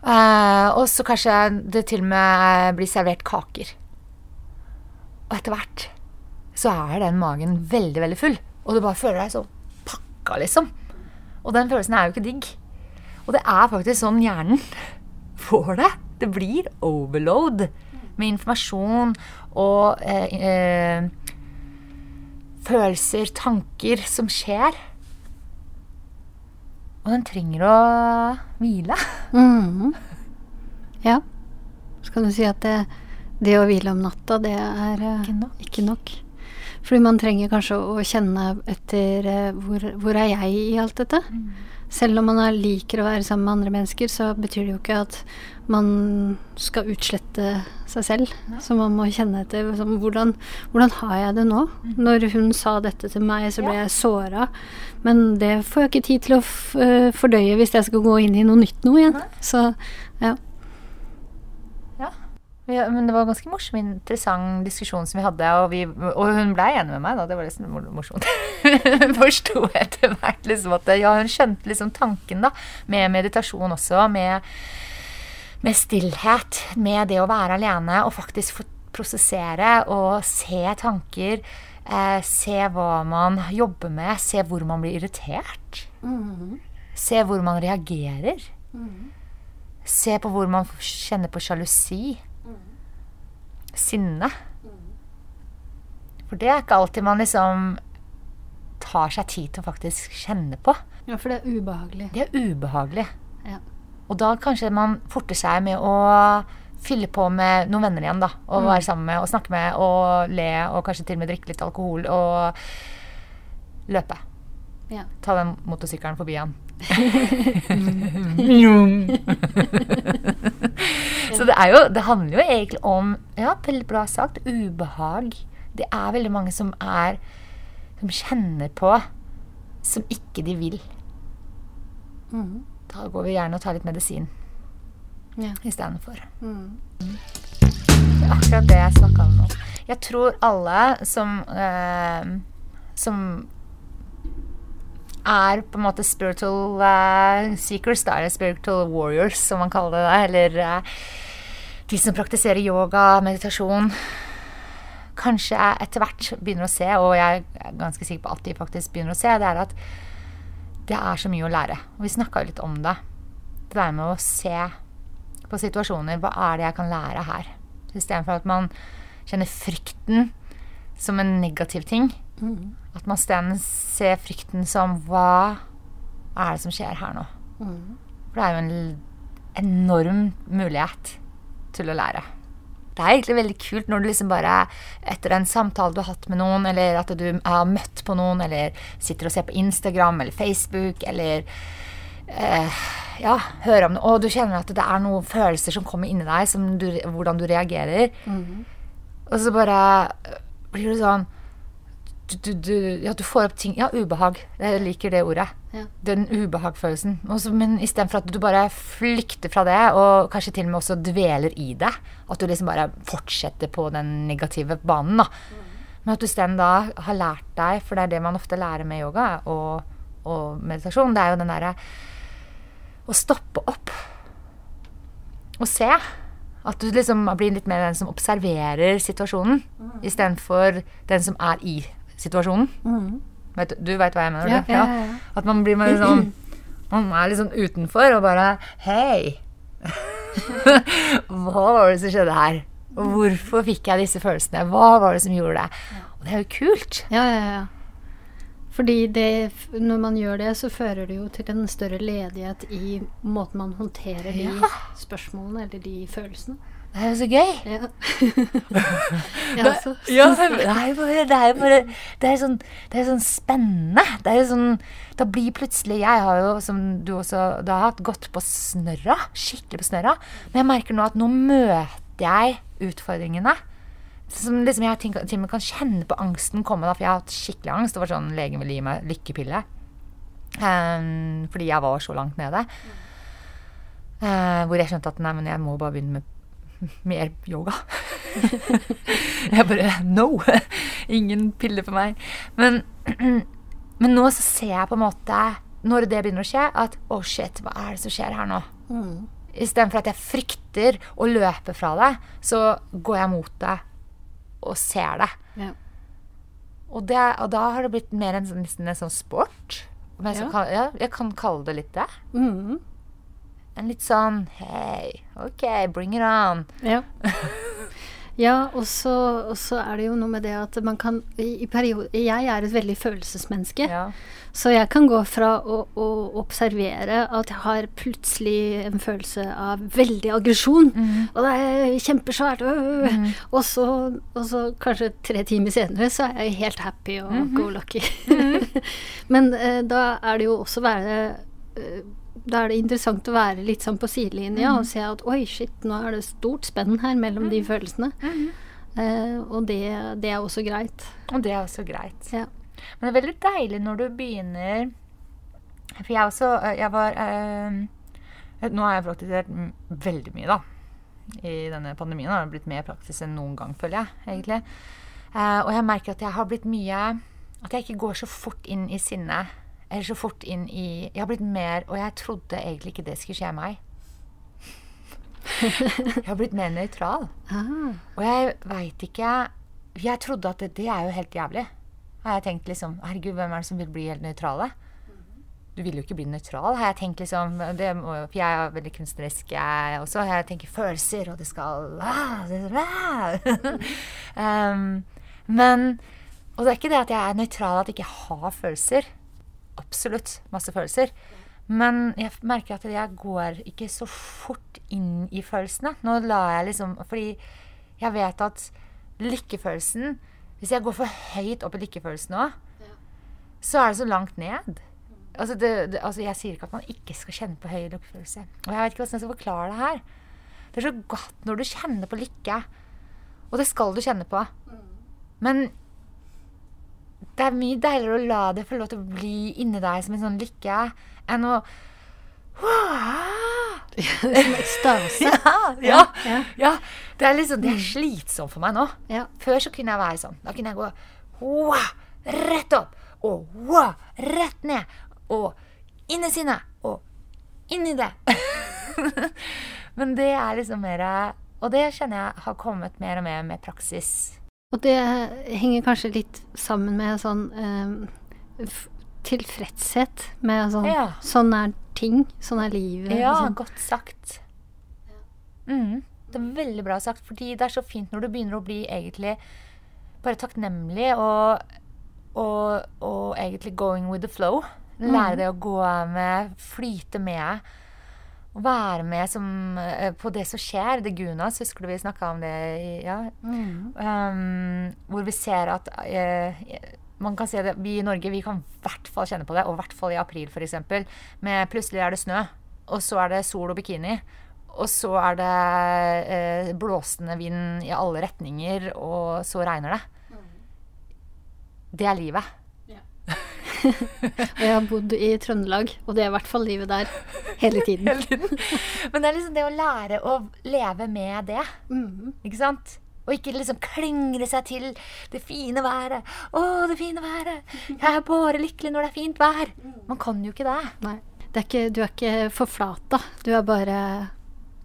Eh, og så kanskje det til og med blir servert kaker. Og etter hvert så er den magen veldig, veldig full. Og du bare føler deg så pakka, liksom. Og den følelsen er jo ikke digg. Og det er faktisk sånn hjernen (laughs) får det. Det blir overload med informasjon og eh, eh, følelser, tanker som skjer. Og den trenger å hvile. (laughs) Mhm. Ja. Så kan du si at det, det å hvile om natta, det er eh, Ikke nok. ikke nok. Fordi man trenger kanskje å kjenne etter eh, hvor, hvor er jeg i alt dette? Selv om man er, liker å være sammen med andre mennesker, så betyr det jo ikke at man skal utslette seg selv. Så man må kjenne etter liksom, hvordan, hvordan har jeg det nå? Når hun sa dette til meg, så ble Ja. jeg såra. Men det får jeg ikke tid til å eh, fordøye hvis jeg skal gå inn i noe nytt nå igjen. Nei. Så ja. Ja, men det var en ganske morsom, interessant diskusjon som vi hadde. Og, vi, og hun ble enig med meg, da. Det var liksom morsomt. (laughs) Hun forsto etter hvert liksom at Ja, hun skjønte liksom tanken, da. Med meditasjon også. Med, med stillhet. Med det å være alene og faktisk få prosessere og se tanker. Eh, se hva man jobber med. Se hvor man blir irritert. Mhm. Se hvor man reagerer. Mhm. Se på hvor man kjenner på sjalusi. Sinne. For det er ikke alltid man liksom tar seg tid til å faktisk kjenne på. Ja, for det er ubehagelig. Det er ubehagelig. Ja. Og da kanskje man forter seg med å fylle på med noen venner igjen, da. Og være sammen med og snakke med og le og kanskje til og med drikke litt alkohol og løpe. Ja. Ta den motorsykkelen forbi han. (laughs) Så det jo Det handler jo egentlig om Ja, veldig bra sagt. Ubehag. Det er veldig mange som er Som kjenner på som ikke de vil. Mm. Da går vi gjerne og tar litt medisin Ja. istedenfor. Mm. Det er akkurat det jeg snakka om nå. Jeg tror alle som eh, Som er på en måte spiritual uh, seekers, da, eller spiritual warriors, som man kaller det, eller uh, de som praktiserer yoga, meditasjon Kanskje etter hvert begynner å se, og jeg er ganske sikker på at de faktisk begynner å se, det er at det er så mye å lære. Og vi snakka jo litt om det. Det der med å se på situasjoner. Hva er det jeg kan lære her? Istedenfor at man kjenner frykten som en negativ ting. Mhm. At man isteden ser frykten som hva er det som skjer her nå? Mm. For det er jo en enorm mulighet til å lære. Det er egentlig veldig kult når du liksom bare etter en samtale du har hatt med noen, eller at du har møtt på noen, eller sitter og ser på Instagram eller Facebook, eller eh, ja, hører om det, og du kjenner at det er noen følelser som kommer inni deg, som du, hvordan du reagerer. Mm. Og så bare blir du sånn du, du, Ja, du får opp ting Ja, ubehag. Jeg liker det ordet. Ja. Den ubehagfølelsen. Også, men istedenfor at du bare flykter fra det, og kanskje til og med også dveler i det, at du liksom bare fortsetter på den negative banen, da. Men at du isteden da har lært deg, for det er det man ofte lærer med yoga og, og meditasjon, det er jo den derre å stoppe opp og se. At du liksom blir litt mer den som observerer situasjonen, istedenfor den som er i situasjonen. Mm. Vet, du- veit hva jeg mener? Ja, ja, ja. At man blir mer sånn (clears throat) Man er litt sånn utenfor og bare Hei! (laughs) Hva var det som skjedde her? Hvorfor fikk jeg disse følelsene? Hva var det som gjorde det? Og det er jo kult. Ja, ja, ja. Fordi det, når man gjør det, så fører det jo til en større ledighet i måten man håndterer de Ja. spørsmålene eller de følelsene. Det er jo så gøy. Ja. (laughs) det er bare Det er bare Det er sånn, det er sånn spennende. Det er sånn Da blir plutselig Jeg har jo, som du også da har hatt, gått på snørra. Skikkelig på snørra. Men jeg merker nå at nå møter jeg utfordringene. Som liksom jeg til til og med kan kjenne på angsten komme, da, for jeg har hatt skikkelig angst. Det var sånn legen ville gi meg lykkepille. Um, fordi jeg var så langt nede. Uh, hvor jeg skjønte at nei, men jeg må bare begynne med mer yoga. (laughs) jeg bare No! Ingen piller for meg. Men, men nå så ser jeg på en måte, når det begynner å skje, at å oh shit, hva er det som skjer her nå? mm. Istedenfor at jeg frykter å løpe fra det, så går jeg mot det og ser det. ja. Og, det, og da har det blitt mer en, sånn- nesten en sånn sport. Om jeg, Ja. kalle- ja, jeg kan kalle det litt det. Mhm. En litt sånn Hei, OK, bring it on. Ja. (laughs) Ja, og så, er det jo noe med det at man kan i, i periode, Jeg er et veldig følelsesmenneske. Ja. Så jeg kan gå fra å, å observere at jeg har plutselig en følelse av veldig aggresjon. Og det er kjempesvært. Øh, og, så, og så kanskje tre timer senere så er jeg helt happy og go lucky. (laughs) Men eh, da er det jo også være eh, da er det interessant å være litt sånn på sidelinja og se at oi, shit, nå er det stort spenn her mellom de følelsene. Eh, og det, det er også greit. Og det er også greit. Ja. Men det er veldig deilig når du begynner For jeg også Jeg var eh, Nå har jeg praktisert veldig mye, da. i denne pandemien har det blitt mer praksis enn noen gang, føler jeg. egentlig. Eh, og jeg merker at jeg har blitt mye At jeg ikke går så fort inn i sinne. Eller så fort inn i Jeg har blitt mer Og jeg trodde egentlig ikke det skulle skje meg. (laughs) jeg har blitt mer nøytral. Aha. Og jeg veit ikke Jeg trodde at det, det er jo helt jævlig. Har jeg tenkt liksom Herregud, hvem er det som vil bli helt nøytrale? Du vil jo ikke bli nøytral, har jeg tenkt liksom. Det, må, for jeg er veldig kunstnerisk, jeg også. Jeg tenker følelser, og det skal (laughs) um, Men Og det er ikke det at jeg er nøytral, at jeg ikke har følelser. Absolutt masse følelser. Men jeg merker at jeg går ikke så fort inn i følelsene. Nå lar jeg liksom Fordi jeg vet at lykkefølelsen Hvis jeg går for høyt opp i lykkefølelsen nå, så er det så langt ned. Altså, det, det, altså Jeg sier ikke at man ikke skal kjenne på høy lykkefølelse. Og jeg vet ikke hvordan jeg skal forklare det her. Det er så godt når du kjenner på lykke. Og det skal du kjenne på. Men det er mye deiligere å la det få lov til å bli inni deg som en sånn lykke, enn å Som ekstase. (laughs) ja, ja, Ja. ja. Det er liksom, det er slitsomt for meg nå. Ja. Før så kunne jeg være sånn. Da kunne jeg gå wow, rett opp og wow, rett ned. Og inn i sinnet og inn i det. (laughs) Men det er liksom mer Og det kjenner jeg har kommet mer og mer med praksis. Og det henger kanskje litt sammen med sånn eh, tilfredshet med sånn Ja. Sånn er ting. Sånn er livet. Ja, sånn. godt sagt. Mm, det er veldig bra sagt, fordi det er så fint når du begynner å bli egentlig bare takknemlig og, og, og egentlig going with the flow. Lære deg å gå med, flyte med. Og være med som, eh, på det som skjer. Det Gunas, husker du vi snakka om det? Ja. Mm. Um, hvor vi ser at uh, man kan se det, Vi i Norge vi kan i hvert fall kjenne på det, og i hvert fall i april f.eks. Med plutselig er det snø, og så er det sol og bikini. Og så er det uh, blåsende vind i alle retninger, og så regner det. Det er livet. (laughs) Og jeg har bodd i Trøndelag, og det er i hvert fall livet der hele (laughs) tiden. Hele tiden. Men det er liksom det å lære å leve med det. Mm. Ikke sant? Og ikke liksom klingre seg til det fine været. 'Å, det fine været! Jeg er bare lykkelig når det er fint vær.' Man kan jo ikke det. Nei. Det er ikke, du er ikke forflata. Du er bare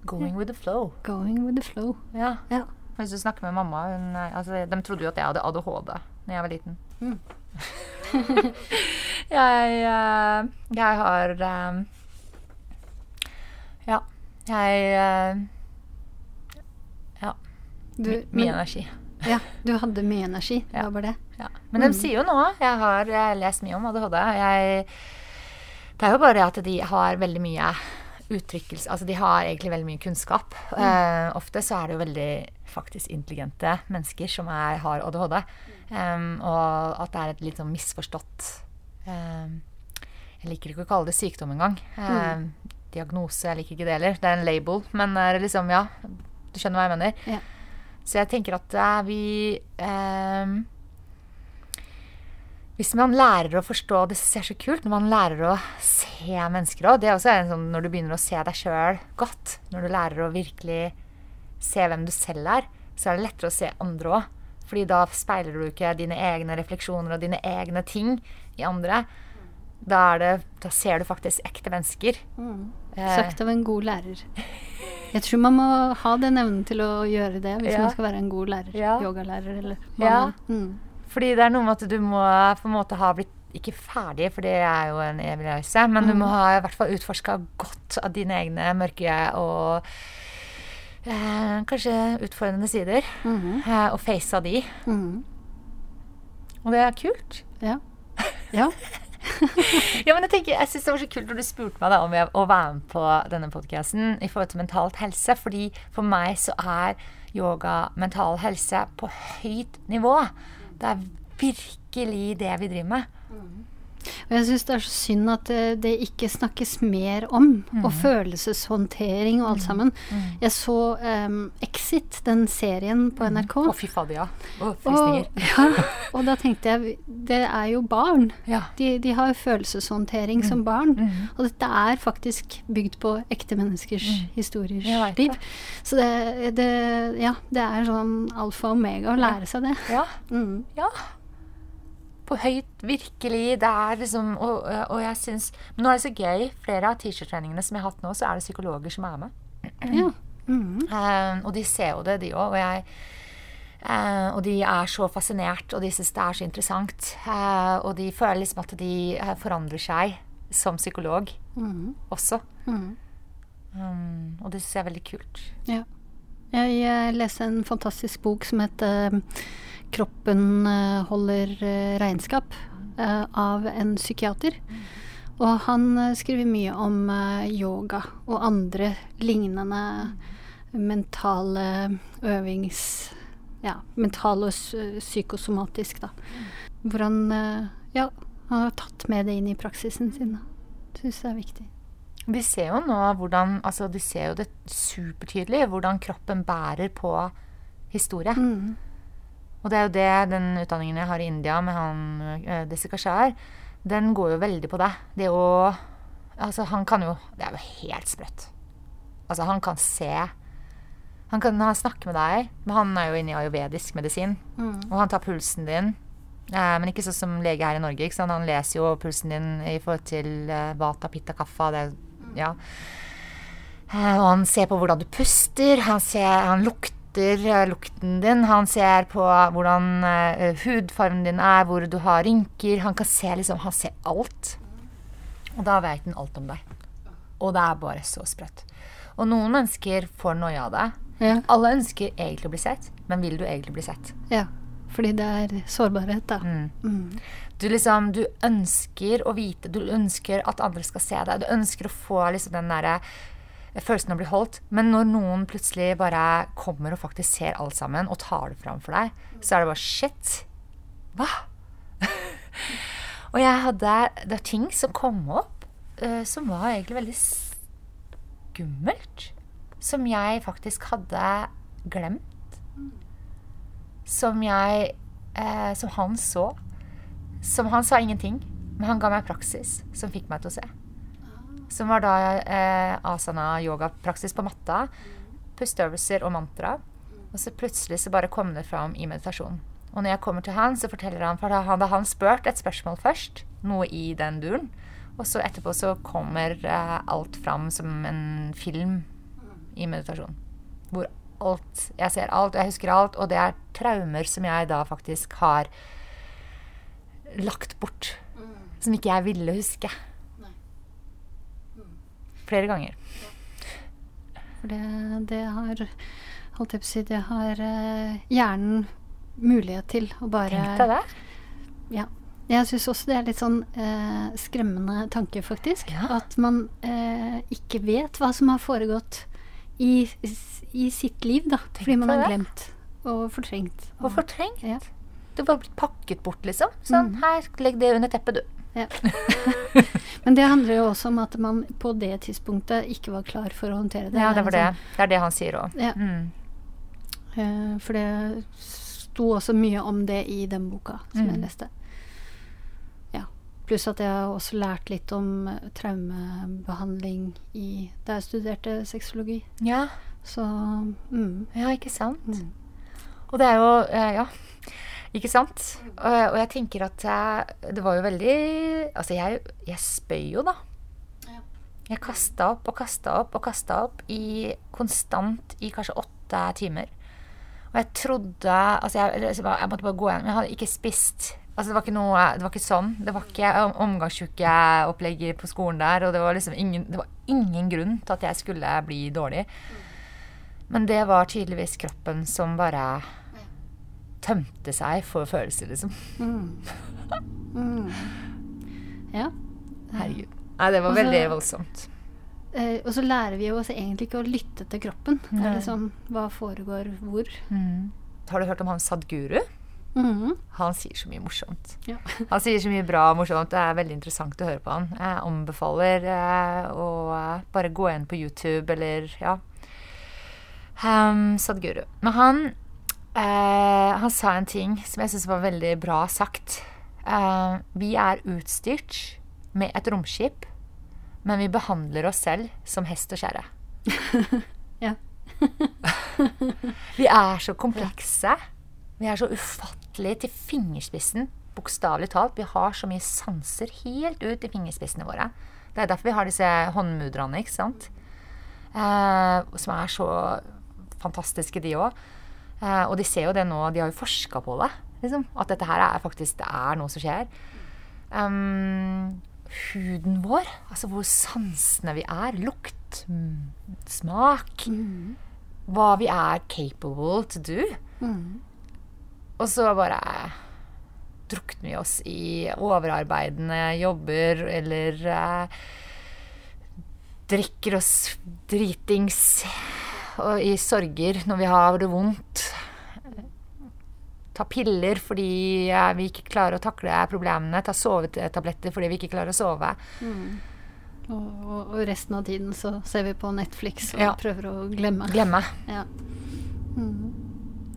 Going with the flow. going with the flow. Ja. Ja. Hvis du snakker med mamma hun, er- altså, De trodde jo at jeg hadde ADHD da jeg var liten. Mm. (laughs) jeg, eh, jeg har eh, Ja. Jeg eh, Ja. Du, my- mye men, energi. (laughs) ja, du hadde mye energi. (laughs) Det var bare det. Ja. Men de sier jo nå Jeg har lest mye om ADHD. Jeg, det er jo bare at de har veldig mye uttrykkelse Altså de har egentlig veldig mye kunnskap. Eh, ofte så er det jo veldig faktisk intelligente mennesker som er, har ADHD. Em, og at det er et litt sånn misforstått um, Jeg liker ikke å kalle det sykdom engang. Um, Diagnose, jeg liker ikke det heller. Det er en label. Men det er liksom, ja, du skjønner hva jeg mener. Ja. Så jeg tenker at uh, vi Hvis man lærer å forstå Det ser jeg er så kult når man lærer å se mennesker òg. Det er også en sånn når du begynner å se deg sjøl godt. Når du lærer å virkelig se hvem du selv er, så er det lettere å se andre òg. Fordi da speiler du ikke dine egne refleksjoner og dine egne ting i andre. Da, er det, da ser du faktisk ekte mennesker. Eh, Sagt av en god lærer. Jeg tror man må ha den evnen til å gjøre det hvis Ja. man skal være en god lærer. Ja. Yogalærer eller hva Ja. mm. Fordi det er noe med at du må på en måte ha blitt ikke ferdig, for det er jo en evig reise, men du må ha i hvert fall utforska godt av dine egne mørke og eh, kanskje utfordrende sider. Mhm. Eh, og facea de. Mhm. Og det er kult. Ja. ja. (laughs) Ja, men Jeg tenker, jeg synes det var så kult når du spurte meg da om jeg, å være med på denne podkasten i forhold til mentalt helse. Fordi for meg så er yoga mental helse på høyt nivå. Det er virkelig det vi driver med. Og jeg syns det er så synd at det, det ikke snakkes mer om. Og følelseshåndtering og alt sammen. Jeg så um, Exit, den serien på NRK. Å, fy fader, ja. Å, frysninger. Og, (laughs) ja, og da tenkte jeg Det er jo barn. Ja. De, de har jo følelseshåndtering som barn. Mhm. Og dette er faktisk bygd på ekte menneskers historiers Mm. Liv. det. Så det, det Ja, det er sånn alfa og omega å lære seg det. Ja. Mm. Ja. På høyt, virkelig. Det er liksom Og, og jeg syns Men nå er det så gøy. Flere av teacher-treningene som jeg har hatt nå, så er det psykologer som er med. Ja. Mm. Eh, og de ser jo det, de òg. Og, jeg, eh, og de er så fascinert, og de syns det er så interessant. Uh, og de føler liksom at de eh, forandrer seg som psykolog Mm. også. Mm. Um, og det syns jeg er veldig kult. Ja. Jeg, jeg leste en fantastisk bok som heter 'Kroppen eh, holder eh, regnskap' eh, av en psykiater. Og han skriver mye om yoga og andre lignende mentale øvings... Ja, mental og psykosomatisk, da. Hvor han ja, har tatt med det inn i praksisen sin. Syns det er viktig. Vi ser jo nå hvordan Altså, du ser jo det supertydelig, hvordan kroppen bærer på historie. Mm. Og det er jo det den utdanningen jeg har i India med han uh, Desi den går jo veldig på det. Det å Altså, han kan jo Det er jo helt sprøtt. Altså, han kan se Han kan han snakke med deg, men han er jo inne i ayurvedisk medisin. Mm. Og han tar pulsen din. Eh, men ikke sånn som lege her i Norge. Ikke sant? Han leser jo pulsen din i forhold til eh, vata, pitta, kaffa. Det, ja. Eh, og han ser på hvordan du puster. Han, ser, han lukter eh, lukten din. Han ser på hvordan eh, hudfargen din er, hvor du har rynker. Han kan se liksom, han ser alt. Og da vet han alt om deg. Og det er bare så sprøtt. Og noen mennesker får noia av det. Ja. Alle ønsker egentlig å bli sett, men vil du egentlig bli sett? ja. Fordi det er sårbarhet, da. Mm. Mm. Du liksom, du ønsker å vite, du ønsker at andre skal se deg. Du ønsker å få liksom den derre følelsen av å bli holdt. Men når noen plutselig bare kommer og faktisk ser alt sammen, og tar det fram for deg, så er det bare shit. Hva? (laughs) og jeg hadde Det er ting som kom opp uh, som var egentlig veldig skummelt. Som jeg faktisk hadde glemt. Som jeg uh, Som han så. Som han sa ingenting, men han ga meg praksis som fikk meg til å se. Som var da eh, asana yoga-praksis på matta. Pusteøvelser og mantra. Og så plutselig så bare kom det fram i meditasjon. Og når jeg kommer til han, så forteller han For da hadde han spurt et spørsmål først, noe i den duren. Og så etterpå så kommer eh, alt fram som en film i meditasjon. Hvor alt Jeg ser alt, og jeg husker alt. Og det er traumer som jeg da faktisk har lagt bort. Som ikke jeg ville huske. Flere ganger. For det, det har Holdt jeg på å si Det har eh, hjernen mulighet til å bare Tenk deg det. Ja. Jeg syns også det er litt sånn eh, skremmende tanke, faktisk. Ja. At man eh, ikke vet hva som har foregått i, i sitt liv, da. fordi man har glemt og fortrengt. Og fortrengt. Ja. Det var blitt pakket bort, liksom. Sånn, Mm. her, legg det under teppet, du. Ja. (laughs) Men det handler jo også om at man på det tidspunktet ikke var klar for å håndtere det. Ja, det var det. sånn- Det er det han sier òg. Ja. Mm. Eh, for det sto også mye om det i den boka som jeg Mm. leste. Ja. Pluss at jeg har også lært litt om eh, traumebehandling i, da jeg studerte sexologi. Ja. Så mm, ja, ikke sant? Mm. Og det er jo eh, Ja, ikke sant? Og, og jeg tenker at jeg, det var jo veldig Altså, jeg, jeg spøy jo, da. Jeg kasta opp og kasta opp og kasta opp i konstant i kanskje åtte timer. Og jeg trodde Altså, jeg, jeg, jeg måtte bare gå igjen. Jeg hadde ikke spist. Altså, det var ikke noe Det var ikke sånn. Det var ikke om- omgangsukeopplegg på skolen der, og det var liksom ingen Det var ingen grunn til at jeg skulle bli dårlig. Men det var tydeligvis kroppen som bare tømte seg for følelser, liksom. mm. Mm. Ja. Herregud. Nei, det var også, veldig voldsomt. Eh, og så lærer vi jo oss egentlig ikke å lytte til kroppen. Det er liksom hva foregår hvor. Mm. Har du hørt om han Sadguru? Mhm. Han sier så mye morsomt. Ja. (laughs) Han sier så mye bra og morsomt. Det er veldig interessant å høre på han. Jeg anbefaler eh, å eh, bare gå inn på YouTube eller ja. Um, Sadguru. Men han, eh, han sa en ting som jeg syns var veldig bra sagt. Uh, vi er utstyrt med et romskip, men vi behandler oss selv som hest og kjerre. (laughs) Ja. (laughs) Vi er så komplekse. Vi er så ufattelig til fingerspissen. Bokstavelig talt. Vi har så mye sanser helt ut i fingerspissene våre. Det er derfor vi har disse håndmudrene, ikke sant? Uh, som er så fantastiske, de òg. Eh, og de ser jo det nå, de har jo forska på det. Liksom, at dette her er faktisk det er noe som skjer. Um, huden vår, altså hvor sansene vi er. Lukt, mm, smak. Hva vi er capable to do. Og så bare drukner vi oss i overarbeidende jobber eller eh, drikker oss dritings og i sorger når vi har det vondt. Ta piller fordi vi ikke klarer å takle problemene. Ta sovetabletter fordi vi ikke klarer å sove. Og, og, og resten av tiden så ser vi på Netflix og Ja. prøver å glemme. Glemme. Ja.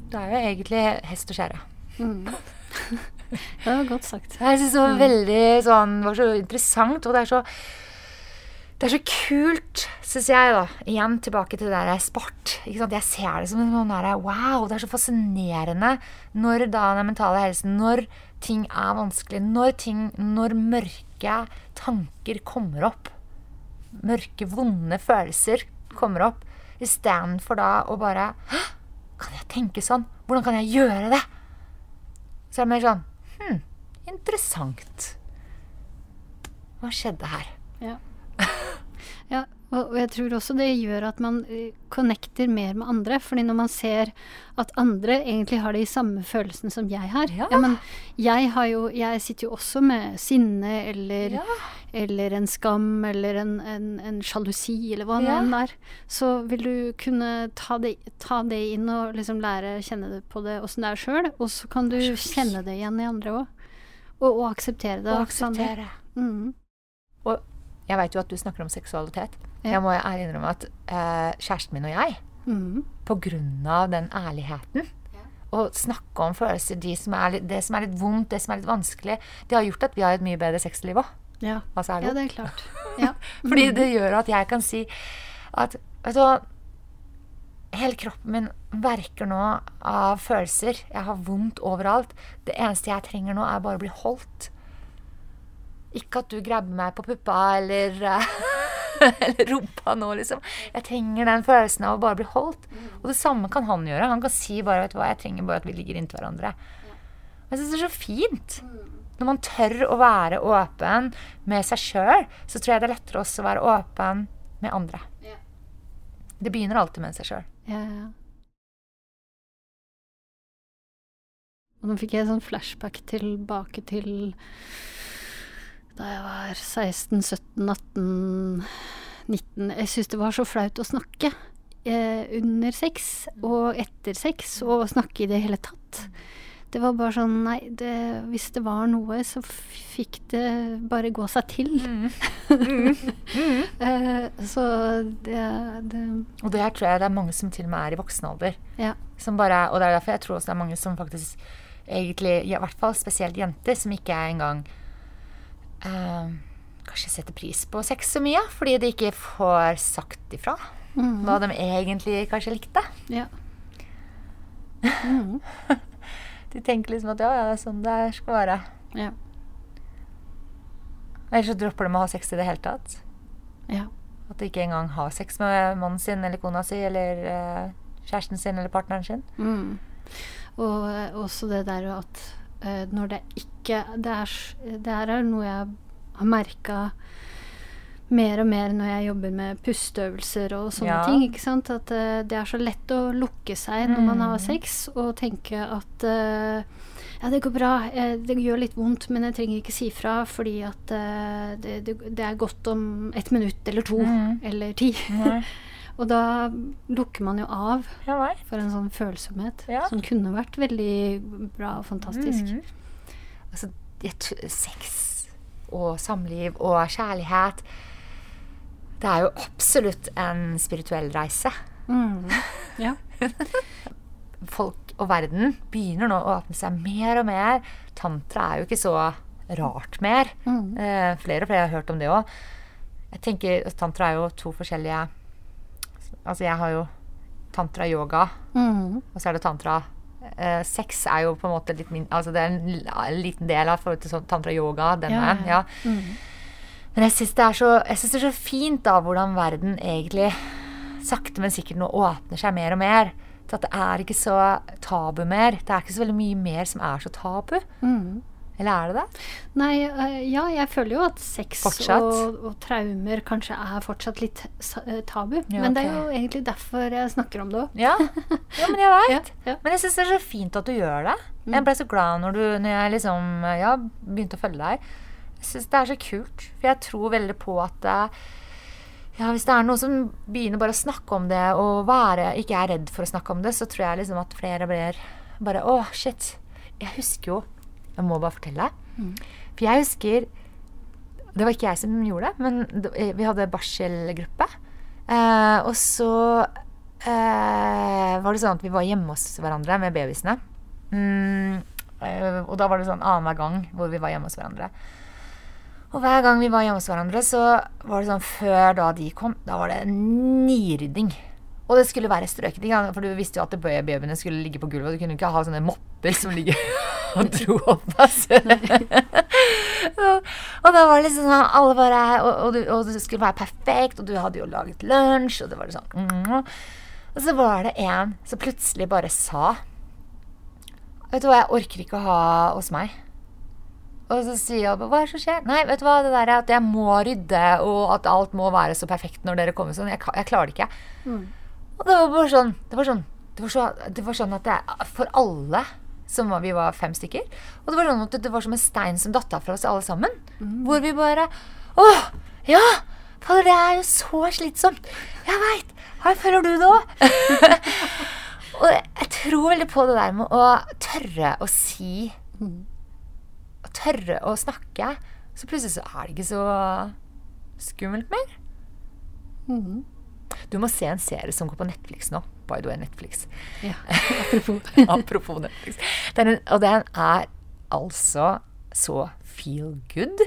Det er jo egentlig hest og kjerre. (laughs) Det var godt sagt. Jeg syns det var veldig sånn var så interessant, og det er så det er så kult, syns jeg, da. Igjen tilbake til det der sport. Jeg ser det som noen der, Wow, det er så fascinerende når da den mentale helsen Når ting er vanskelig, når ting Når mørke tanker kommer opp. Mørke, vonde følelser kommer opp. Istedenfor da å bare! Kan jeg tenke sånn? Hvordan kan jeg gjøre det? Så er det mer sånn Hm, interessant. Hva skjedde her? Ja. Ja og, jeg tror også det gjør at man eh, connecter mer med andre. fordi når man ser at andre egentlig har de samme følelsene som jeg har Ja. men jeg, har jo, jeg sitter jo også med sinne eller, Ja. eller en skam eller en, en, en sjalusi eller hva det Ja. enn er. Så vil du kunne ta det, ta det inn og liksom lære å kjenne det på det åssen det er sjøl. Og så kan du kjenne det igjen i andre òg. Og, og akseptere det. Og akseptere. Mm. Og jeg veit jo at du snakker om seksualitet. Ja. Jeg må ærlig innrømme at eh, kjæresten min og jeg, Mm. på grunn av den ærligheten Å snakke om følelser, de som litt, det som er litt vondt, det som er litt vanskelig, det har gjort at vi har et mye bedre sexliv òg. Ja. Altså, ja, det? det er klart. (laughs) Ja. Fordi det gjør at jeg kan si at Vet du hva Hele kroppen min verker nå av følelser. Jeg har vondt overalt. Det eneste jeg trenger nå, er bare å bli holdt. Ikke at du grabber meg på puppa eller, (laughs) eller rumpa nå, liksom. Jeg trenger den følelsen av å bare bli holdt. Og det samme kan han gjøre. Han kan si bare vet du hva, jeg trenger bare at vi ligger inntil hverandre. Men jeg syns det er så fint. Når man tør å være åpen med seg sjøl, så tror jeg det er lettere også å være åpen med andre. Det begynner alltid med seg sjøl. Ja, ja. Og nå fikk jeg sånn flashback tilbake til da jeg var 16, 17, 18, 19. Jeg syntes det var så flaut å snakke eh, under sex og etter sex, og snakke i det hele tatt. Det var bare sånn Nei, det, hvis det var noe, så fikk det bare gå seg til. (laughs) eh, så det, det Og det her tror jeg det er mange som til og med er i voksen alder. Ja. Som bare, og det er derfor jeg tror også det er mange som faktisk egentlig, i hvert fall spesielt jenter, som ikke er engang eh, kanskje setter pris på sex så mye, fordi de ikke får sagt ifra hva de egentlig kanskje likte. Ja. (laughs) De tenker liksom at ja, ja, det er sånn det skal være. Ja. Eller så dropper de å ha sex i det hele tatt. ja. At de ikke engang har sex med mannen sin eller kona si eller eh, kjæresten sin eller partneren sin. Mm. Og eh, også det der at eh, når det ikke Det er, det her er noe jeg har merka mer og mer når jeg jobber med pusteøvelser og sånne Ja. ting. ikke sant? At uh, det er så lett å lukke seg når man har Mm. sex og tenke at uh, ja, det går bra, eh, det gjør litt vondt, men jeg trenger ikke si fra fordi at uh, det, det, det er godt om et minutt eller to Mm. eller ti. (laughs) Og da lukker man jo av Ja, for en sånn følsomhet Ja. som kunne vært veldig bra og fantastisk. Mhm. Altså, jeg sex og samliv og kjærlighet Det er jo absolutt en spirituell reise. Mm. Ja. (laughs) Folk og verden begynner nå å åpne seg mer og mer. Tantra er jo ikke så rart mer. Mm. Eh, flere og flere har hørt om det òg. Jeg tenker Tantra er jo to forskjellige Altså, jeg har jo tantra-yoga, mm. og så er det tantra eh, Sex er jo på en måte litt min, altså det er en, en liten del av forhold til sånn tantra-yoga. Den Ja, veien, ja. Mhm. Men jeg syns det, det er så fint da hvordan verden egentlig sakte, men sikkert nå åpner seg mer og mer. Til at det er ikke så tabu mer. Det er ikke så veldig mye mer som er så tabu. Mhm. Eller er det det? Nei, eh, ja, jeg føler jo at sex og, og traumer kanskje er fortsatt litt eh, tabu. Ja, Men det er jo egentlig derfor jeg snakker om det òg. Ja, ja men jeg veit. (laughs) Ja. Men jeg syns det er så fint at du gjør det. Jeg ble så glad når, du, når jeg liksom ja, begynte å følge deg. Jeg syns det er så kult. For jeg tror veldig på at ja, hvis det er noen som begynner bare å snakke om det, og være, ikke er redd for å snakke om det, så tror jeg liksom at flere blir bare Å, shit. Jeg husker jo Jeg må bare fortelle. For jeg husker Det var ikke jeg som gjorde det, men vi hadde barselgruppe. Eh, og så eh, var det sånn at vi var hjemme hos hverandre med babysene. Mm, eh, og da var det sånn annenhver gang hvor vi var hjemme hos hverandre. Og hver gang vi var hjemme hos hverandre, så var det sånn før da de kom, da var det nirydding. Og det skulle være strøket, for du visste jo at babyene skulle ligge på gulvet. Og du kunne ikke ha sånne mopper som ligger (laughs) og dro opp. Altså. (laughs) og, da var det liksom sånn alle bare, og, og, og det skulle være perfekt, og du hadde jo laget lunsj, og det var sånn mm. Og så var det en som plutselig bare sa Vet du hva, jeg orker ikke å ha hos meg. Og så sier jeg hva er det som skjer? Nei, vet du hva, det der er at jeg må rydde, og at alt må være så perfekt når dere kommer sånn. Jeg, jeg klarer det ikke. Og det var bare sånn Det var sånn, det var så, det var sånn at det, for alle som var, Vi var fem stykker. Og det var sånn at det, var som en stein som datt av fra oss alle sammen. Hvor vi bare Å! Ja! Fader, det er jo så slitsomt. Jeg veit. Her føler du det òg. (laughs) og jeg tror veldig på det der med å tørre å si Å tørre å snakke. Så plutselig så er det ikke så skummelt mer. Mhm. Du må se en serie som går på Netflix nå. By the way, Netflix. Ja, apropos. (laughs) Apropos Netflix. Den, og den er altså så feel good,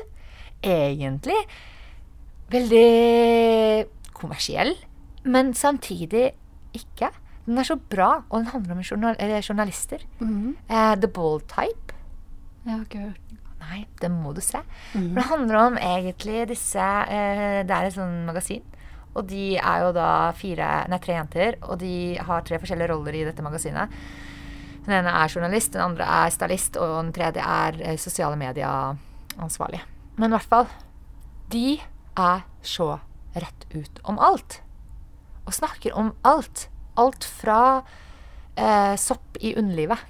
egentlig. Veldig kommersiell, men samtidig ikke. Den er så bra, og den handler om journal eller journalister. -hmm. uh, The Bold Type. Jeg har ikke hørt Nei, det må du se. For det handler om egentlig disse uh, Det er et sånn magasin. Og de er jo da fire, nei, tre jenter, og de har tre forskjellige roller i dette magasinet. Den ene er journalist, den andre er stylist, og den tredje er sosiale medier-ansvarlig. Men i hvert fall De er så rett ut om alt. Og snakker om alt. Alt fra eh, sopp i underlivet.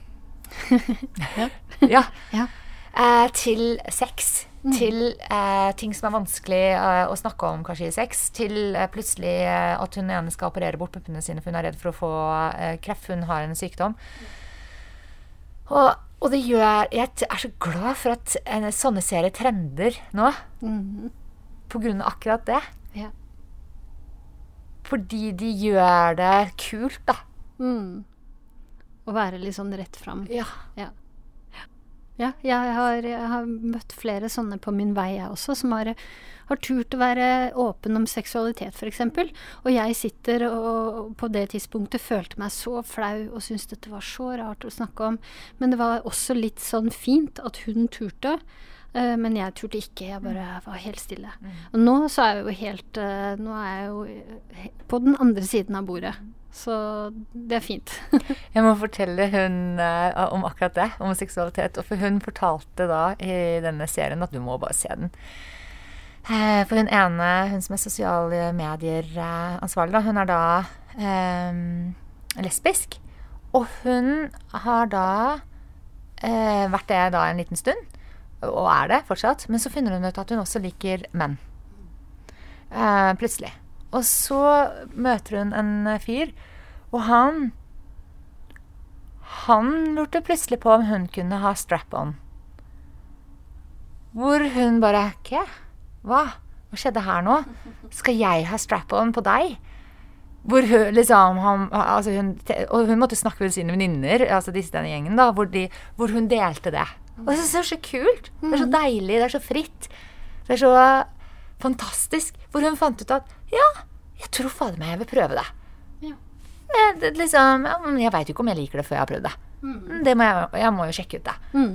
(laughs) ja. Ja. Eh, til sex. Til eh, ting som er vanskelig eh, å snakke om kanskje i sex. Til eh, plutselig eh, at hun ene skal operere bort puppene sine for hun er redd for å få eh, kreft. Hun har en sykdom. Og, og det gjør Jeg er så glad for at en, sånne serier trender nå. Mm. På grunn av akkurat det. Ja. Fordi de gjør det kult, da. Mm. Å være litt sånn rett fram. Ja. Ja. Ja, jeg har, jeg har møtt flere sånne på min vei, jeg også, som har, har turt å være åpen om seksualitet, f.eks. Og jeg sitter og på det tidspunktet følte meg så flau og syntes dette var så rart å snakke om. Men det var også litt sånn fint at hun turte. eh, Men jeg turte ikke, jeg bare var helt stille. Og nå så er jeg jo helt eh, Nå er jeg jo på den andre siden av bordet. Så det er fint. (laughs) Jeg må fortelle hun uh, om akkurat det, om seksualitet. Og for hun fortalte da i denne serien at du må bare se den. Uh, for hun ene, hun som er sosiale medier-ansvarlig, uh, hun er da um, lesbisk. Og hun har da eh, vært det da en liten stund, og er det fortsatt. Men så finner hun ut at hun også liker menn. Eh, plutselig. Og så møter hun en fyr, og han Han lurte plutselig på om hun kunne ha strap-on. Hvor hun bare Hva? Hva? Hva skjedde her nå? Skal jeg ha strap-on på deg? Hvor hun liksom han, altså hun, Og hun måtte snakke med sine venninner, altså disse denne gjengen, da, hvor, de, hvor hun delte det. Og det er så kult. Det er så deilig. Det er så fritt. Det er så fantastisk. Hvor hun fant ut at ja, jeg tror fader meg jeg vil prøve det. Ja. Jeg, det, liksom, jeg veit jo ikke om jeg liker det før jeg har prøvd det. det må jeg, jeg må jo sjekke ut det. Mm.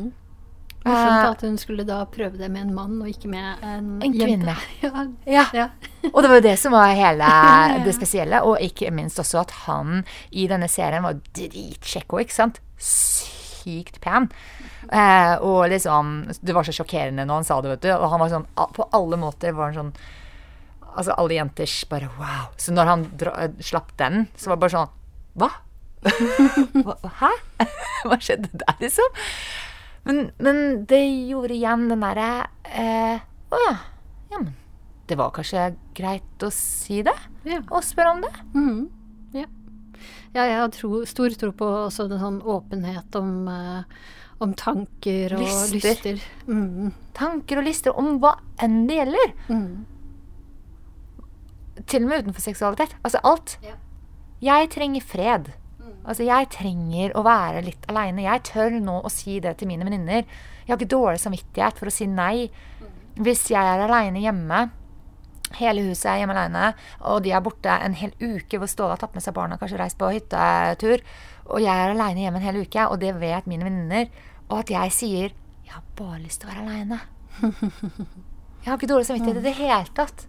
Morsomt at hun skulle da prøve det med en mann, og ikke med en, En jente. kvinne. (laughs) Ja. Ja. Ja. Og det var jo det som var hele (laughs) det spesielle. Og ikke minst også at han i denne serien var dritsjekko, ikke sant? Sykt pen. Eh, og liksom Det var så sjokkerende når han sa det, vet du. Og han var sånn På alle måter var han sånn Altså alle jenters bare wow. Så når han dra, eh, slapp den, så var det bare sånn Hva? (laughs) Hæ? (laughs) Hva skjedde der, liksom? Men, men det gjorde igjen den derre eh, Å ja. Ja, men det var kanskje greit å si det? Ja. Og spørre om det? Mhm. ja. ja, jeg har tro, stor tro på også en sånn åpenhet om, eh, om tanker og Lyster. lyster. Mm. Tanker og lister om hva enn det gjelder. Mm. Til og med utenfor seksualitet. Altså alt. Ja. Jeg trenger fred. Altså, jeg trenger å være litt aleine. Jeg tør nå å si det til mine venninner. Jeg har ikke dårlig samvittighet for å si nei. Hvis jeg er aleine hjemme, hele huset er hjemme aleine, og de er borte en hel uke hvor Ståle har tatt med seg barna, kanskje reist på hyttetur, og jeg er aleine hjemme en hel uke, og det vet mine venninner, og at jeg sier 'Jeg har bare lyst til å være aleine'. (laughs) Jeg har ikke dårlig samvittighet i det hele tatt.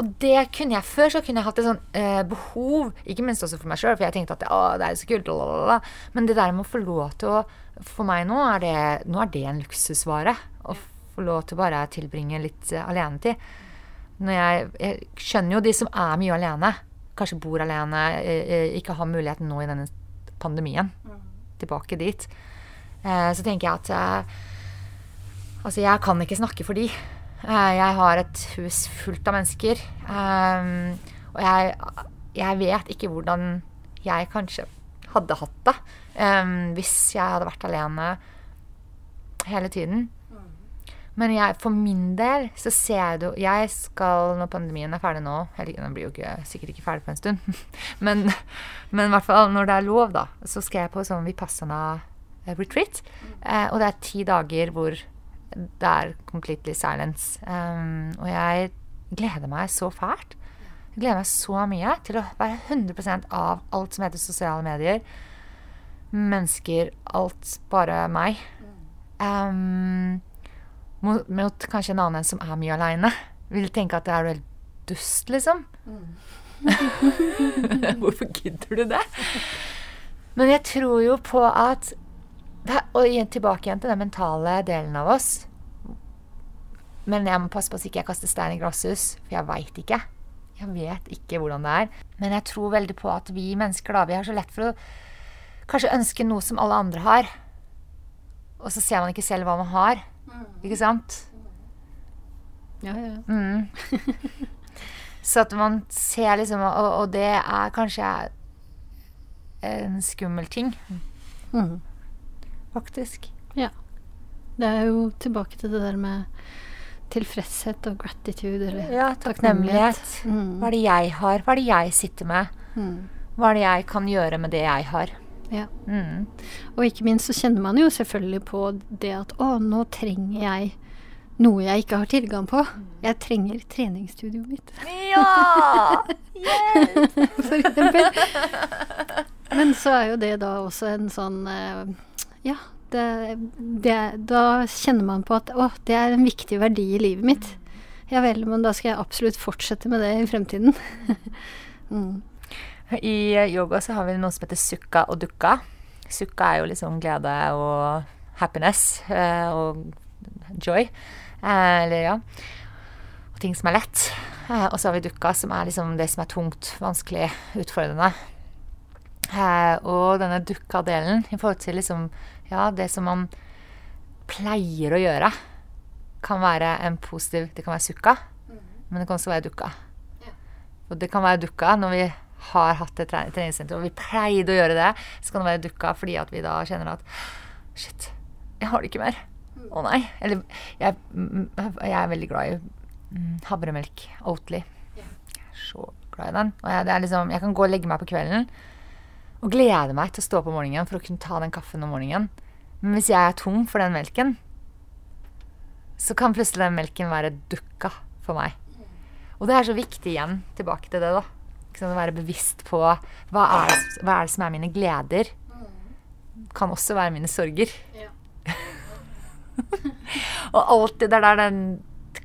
Og det kunne jeg Før så kunne jeg hatt et sånn eh, behov, ikke minst også for meg sjøl, for jeg tenkte at å, det er så kult, lalalala. men det der med å få lov til å For meg nå er det, nå er det en luksusvare. Å få lov til å bare tilbringe litt uh, alenetid. Når jeg, jeg skjønner jo de som er mye alene, kanskje bor alene, eh, eh, ikke har muligheten nå i denne pandemien. Tilbake dit. Eh, så tenker jeg at Altså, jeg kan ikke snakke for de. Jeg har et hus fullt av mennesker. og jeg, jeg vet ikke hvordan jeg kanskje hadde hatt det hvis jeg hadde vært alene hele tiden. Men jeg, for min del så ser jeg det Jeg skal, når pandemien er ferdig nå Eller den blir jo ikke, sikkert ikke ferdig på en stund. (laughs) men, men i hvert fall når det er lov, da, så skal jeg på sånn Vipassana eh, retreat. Eh, og det er ti dager hvor det er completely silence. Um, og jeg gleder meg så fælt. Jeg gleder meg så mye til å være 100 av alt som heter sosiale medier. Mennesker, alt bare meg. Um, mot, kanskje en annen som er mye aleine. Vil tenke at det er helt dust, liksom. (laughs) Hvorfor gidder du det? Men jeg tror jo på at det er, Og tilbake igjen til den mentale delen av oss. Men jeg må passe på at ikke jeg kaster stein i glasshus, for jeg veit ikke. Jeg vet ikke hvordan det er. Men jeg tror veldig på at vi mennesker da, vi har så lett for å kanskje ønske noe som alle andre har. Og så ser man ikke selv hva man har. Ikke sant? Ja, ja. Mm. (laughs) Så at man ser liksom Og, og det er kanskje en skummel ting, Mm. faktisk. ja. Det er jo tilbake til det der med tilfredshet og gratitude, eller Ja, takknemlighet. Mm. Hva er det jeg har? Hva er det jeg sitter med? Mm. Hva er det jeg kan gjøre med det jeg har? Ja. Mm. Og ikke minst så kjenner man jo selvfølgelig på det at å, nå trenger jeg noe jeg ikke har tilgang på. Jeg trenger treningsstudioet mitt, Ja! (laughs) for eksempel. Men så er jo det da også en sånn eh, Ja, det, det, da kjenner man på at å, det er en viktig verdi i livet mitt. Ja vel, men da skal jeg absolutt fortsette med det i fremtiden. mm. (laughs) I yoga så har vi noe som heter sukka og dukka. Sukka er jo liksom glede og happiness eh, og joy. Eh, eller ja. Og ting som er lett. Eh, og så har vi dukka, som er liksom det som er tungt, vanskelig, utfordrende. Og denne dukka-delen i forhold til liksom ja, det som man pleier å gjøre, kan være en positiv Det kan være sukka, men det kan også være dukka. Og det kan være dukka når vi har hatt et treningssenter, og vi pleide å gjøre det. Så kan det være dukka fordi at vi da kjenner at Shit, jeg har det ikke mer. Å oh, nei. Eller jeg, jeg, er veldig glad i mm, havremelk. Oatly. Så glad i den. Og jeg, liksom, jeg kan gå og legge meg på kvelden og glede meg til å stå om morgenen for å kunne ta den kaffen om morgenen. Men hvis jeg er tom for den melken, så kan plutselig den melken være dukka for meg. Og det er så viktig igjen, tilbake til det, da. Å være bevisst på hva er, hva er det som er mine gleder. Kan også være mine sorger. Ja. (laughs) og alltid det er der den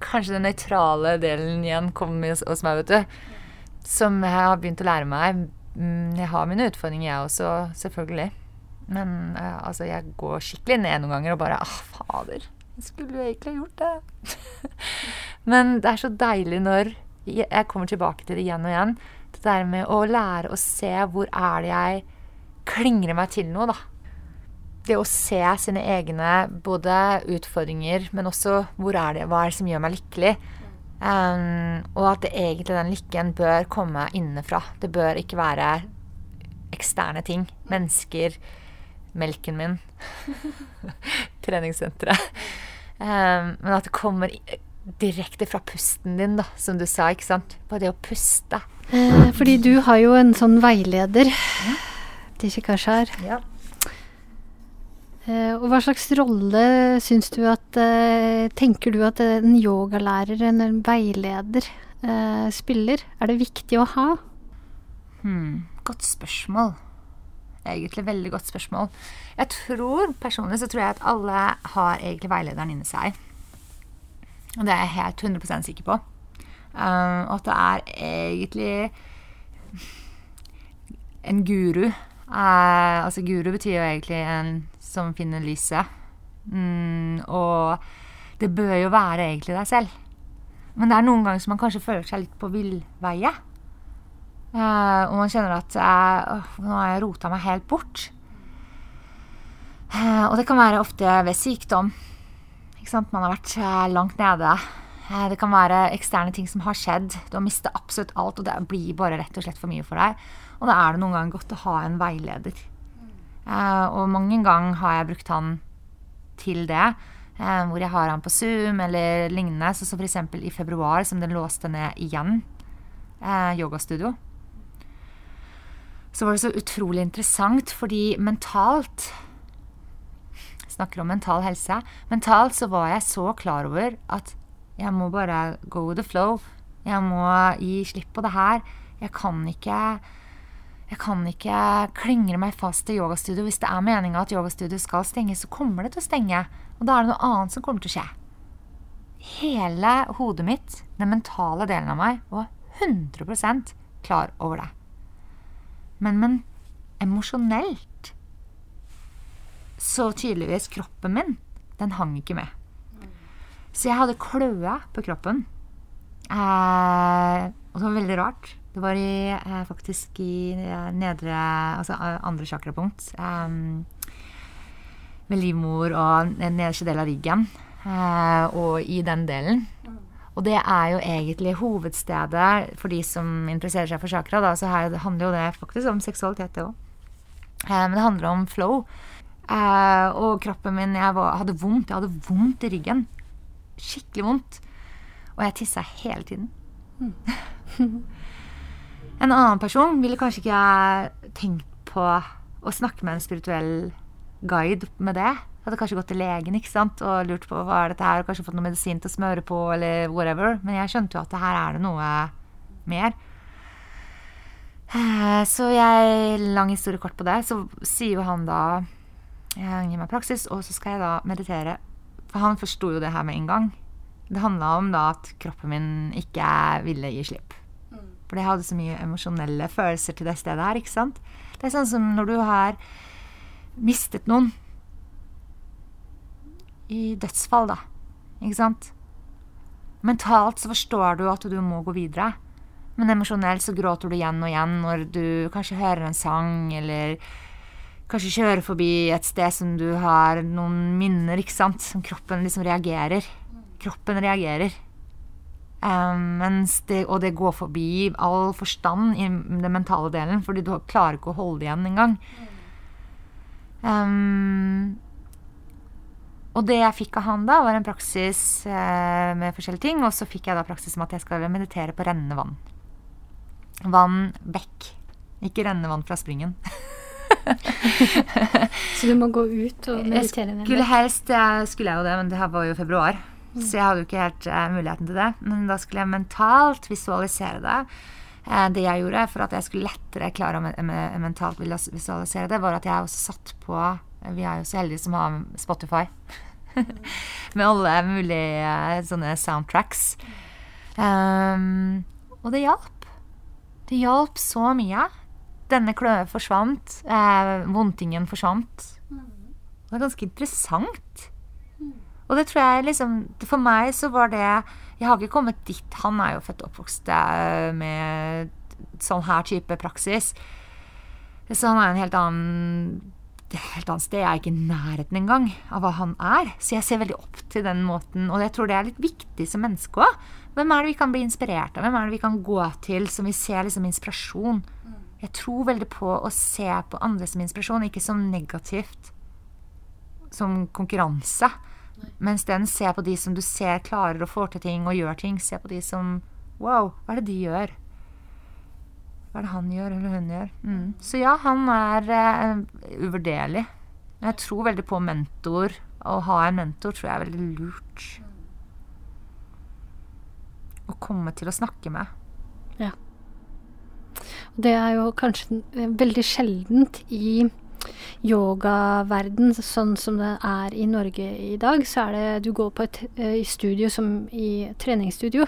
kanskje den nøytrale delen igjen kommer hos meg, vet du. Som jeg har begynt å lære meg. Mm, jeg har mine utfordringer, jeg også, selvfølgelig. Men uh, altså, jeg går skikkelig ned noen ganger og bare ah, fader. Jeg skulle jo egentlig gjort det. (laughs) Men det er så deilig når jeg kommer tilbake til det igjen og igjen. Det der med å lære å se hvor er det jeg klingrer meg til noe, da. Det å se sine egne både utfordringer, men også hvor er det, hva er det som gjør meg lykkelig. Um, og at det egentlig den lykken bør komme innenfra. Det bør ikke være eksterne ting. Mennesker, melken min, (laughs) treningssenteret. Um, men at det kommer direkte fra pusten din, da, som du sa. ikke sant? På det å puste. Eh, fordi du har jo en sånn veileder ja. til Shikashar. Ja. Eh, og hva slags rolle syns du at eh, Tenker du at en yogalærer, en veileder, eh, spiller? Er det viktig å ha? Hmm, godt spørsmål. Egentlig veldig godt spørsmål. Jeg tror, Personlig så tror jeg at alle har egentlig veilederen inni seg. Og det er jeg helt 100% sikker på. Um, og at det er egentlig en guru. Uh, altså Guru betyr jo egentlig en som finner lyset. Mm, og det bør jo være egentlig deg selv. Men det er noen ganger som man kanskje føler seg litt på villveie. Uh, og man kjenner at uh, nå har jeg rota meg helt bort. Uh, og det kan være ofte ved sykdom. Man har vært langt nede. Eh, det kan være eksterne ting som har skjedd. Du har mistet absolutt alt, og det blir bare rett og slett for mye for deg. Og da er det noen ganger godt å ha en veileder. Uh, og mange ganger har jeg brukt han til det. Uh, hvor jeg har han på Zoom eller lignende. Så som f.eks. i februar, som den låste ned igjen. Yogastudio. Så var det så utrolig interessant, fordi mentalt snakker om mental helse. Mentalt så var jeg så klar over at jeg må bare go with the flow. Jeg må gi slipp på det her. Jeg kan ikke jeg kan ikke klingre meg fast til yogastudio. Hvis det er meninga at yogastudio skal stenge, så kommer det til å stenge. Og da er det noe annet som kommer til å skje. Hele hodet mitt, den mentale delen av meg, var 100% klar over det. Men, men emosjonelt så tydeligvis kroppen min, den hang ikke med. Så jeg hadde kløe på kroppen. Eh, og det var veldig rart. Det var i, eh, faktisk i eh, nedre Altså eh, andre chakrapunkt. Eh, med livmor og nederste del av ryggen. Eh, og i den delen. Og det er jo egentlig hovedstedet for de som interesserer seg for chakra. Da, så her handler jo det faktisk om seksualitet, det òg. men det handler om flow. Eh, og kroppen min Jeg var, hadde vondt. Jeg hadde vondt i ryggen. Skikkelig vondt. Og jeg tissa hele tiden. Mm. (laughs) en annen person ville kanskje ikke jeg tenkt på å snakke med en spirituell guide med det. Jeg hadde kanskje gått til legen ikke sant? og lurt på hva er dette her, og kanskje fått noe medisin til å smøre på, eller whatever. Men jeg skjønte jo at her er det noe mer. Uh, så jeg Lang historie kort på det. Så sier jo han da jeg gir meg praksis, og så skal jeg da meditere. For han forsto jo det her med en gang. Det handla om da at kroppen min ikke ville gi slipp. Mm. For jeg hadde så mye emosjonelle følelser til det stedet her. ikke sant? Det er sånn som når du har mistet noen i dødsfall, da. Ikke sant? Mentalt så forstår du at du må gå videre. Men emosjonelt så gråter du igjen og igjen når du kanskje hører en sang, eller kanskje kjøre forbi et sted som du har noen minner, ikke sant, som kroppen liksom reagerer. Kroppen reagerer. Um, det, og det går forbi all forstand i den mentale delen, fordi du klarer ikke å holde det igjen engang. Um, og det jeg fikk av han da, var en praksis eh, med forskjellige ting. Og så fikk jeg da praksis med at jeg skal meditere på rennende vann. Vann bekk. Ikke rennende vann fra springen. (laughs) (laughs) så du må gå ut og meditere? Jeg skulle helst jeg skulle jeg jo det, men det her var jo februar. Mm. Så jeg hadde jo ikke helt uh, muligheten til det. Men da skulle jeg mentalt visualisere det. Uh, det jeg gjorde for at jeg skulle lettere klare å mentalt visualisere det, var at jeg også satt på Vi er jo så heldige som har Spotify. (laughs) med alle mulige uh, sånne soundtracks. Um, og det hjalp. Det hjalp så mye. Denne kløe forsvant. vondtingen forsvant. Det var ganske interessant. Og det tror jeg liksom For meg så var det Jeg har ikke kommet dit. Han er jo født og oppvokst eh, med sånn her type praksis. Så han er en helt annen helt annet sted. Jeg er ikke i nærheten engang av hva han er. Så jeg ser veldig opp til den måten, og jeg tror det er litt viktig som menneske òg. Hvem er det vi kan bli inspirert av? Hvem er det vi kan gå til som vi ser liksom inspirasjon? Jeg tror veldig på å se på andre som inspirasjon, ikke som negativt. Som konkurranse. Mens den ser på de som du ser klarer å få til ting og gjør ting. Se på de som Wow, hva er det de gjør? Hva er det han gjør, eller hun gjør? Mm. Så ja, han er uh, uvurderlig. Jeg tror veldig på mentor. Å ha en mentor tror jeg er veldig lurt. Å komme til å snakke med. Ja. Det er jo kanskje veldig sjeldent i yogaverden, sånn som det er i Norge i dag, så er det Du går på et uh, studio som i treningsstudio,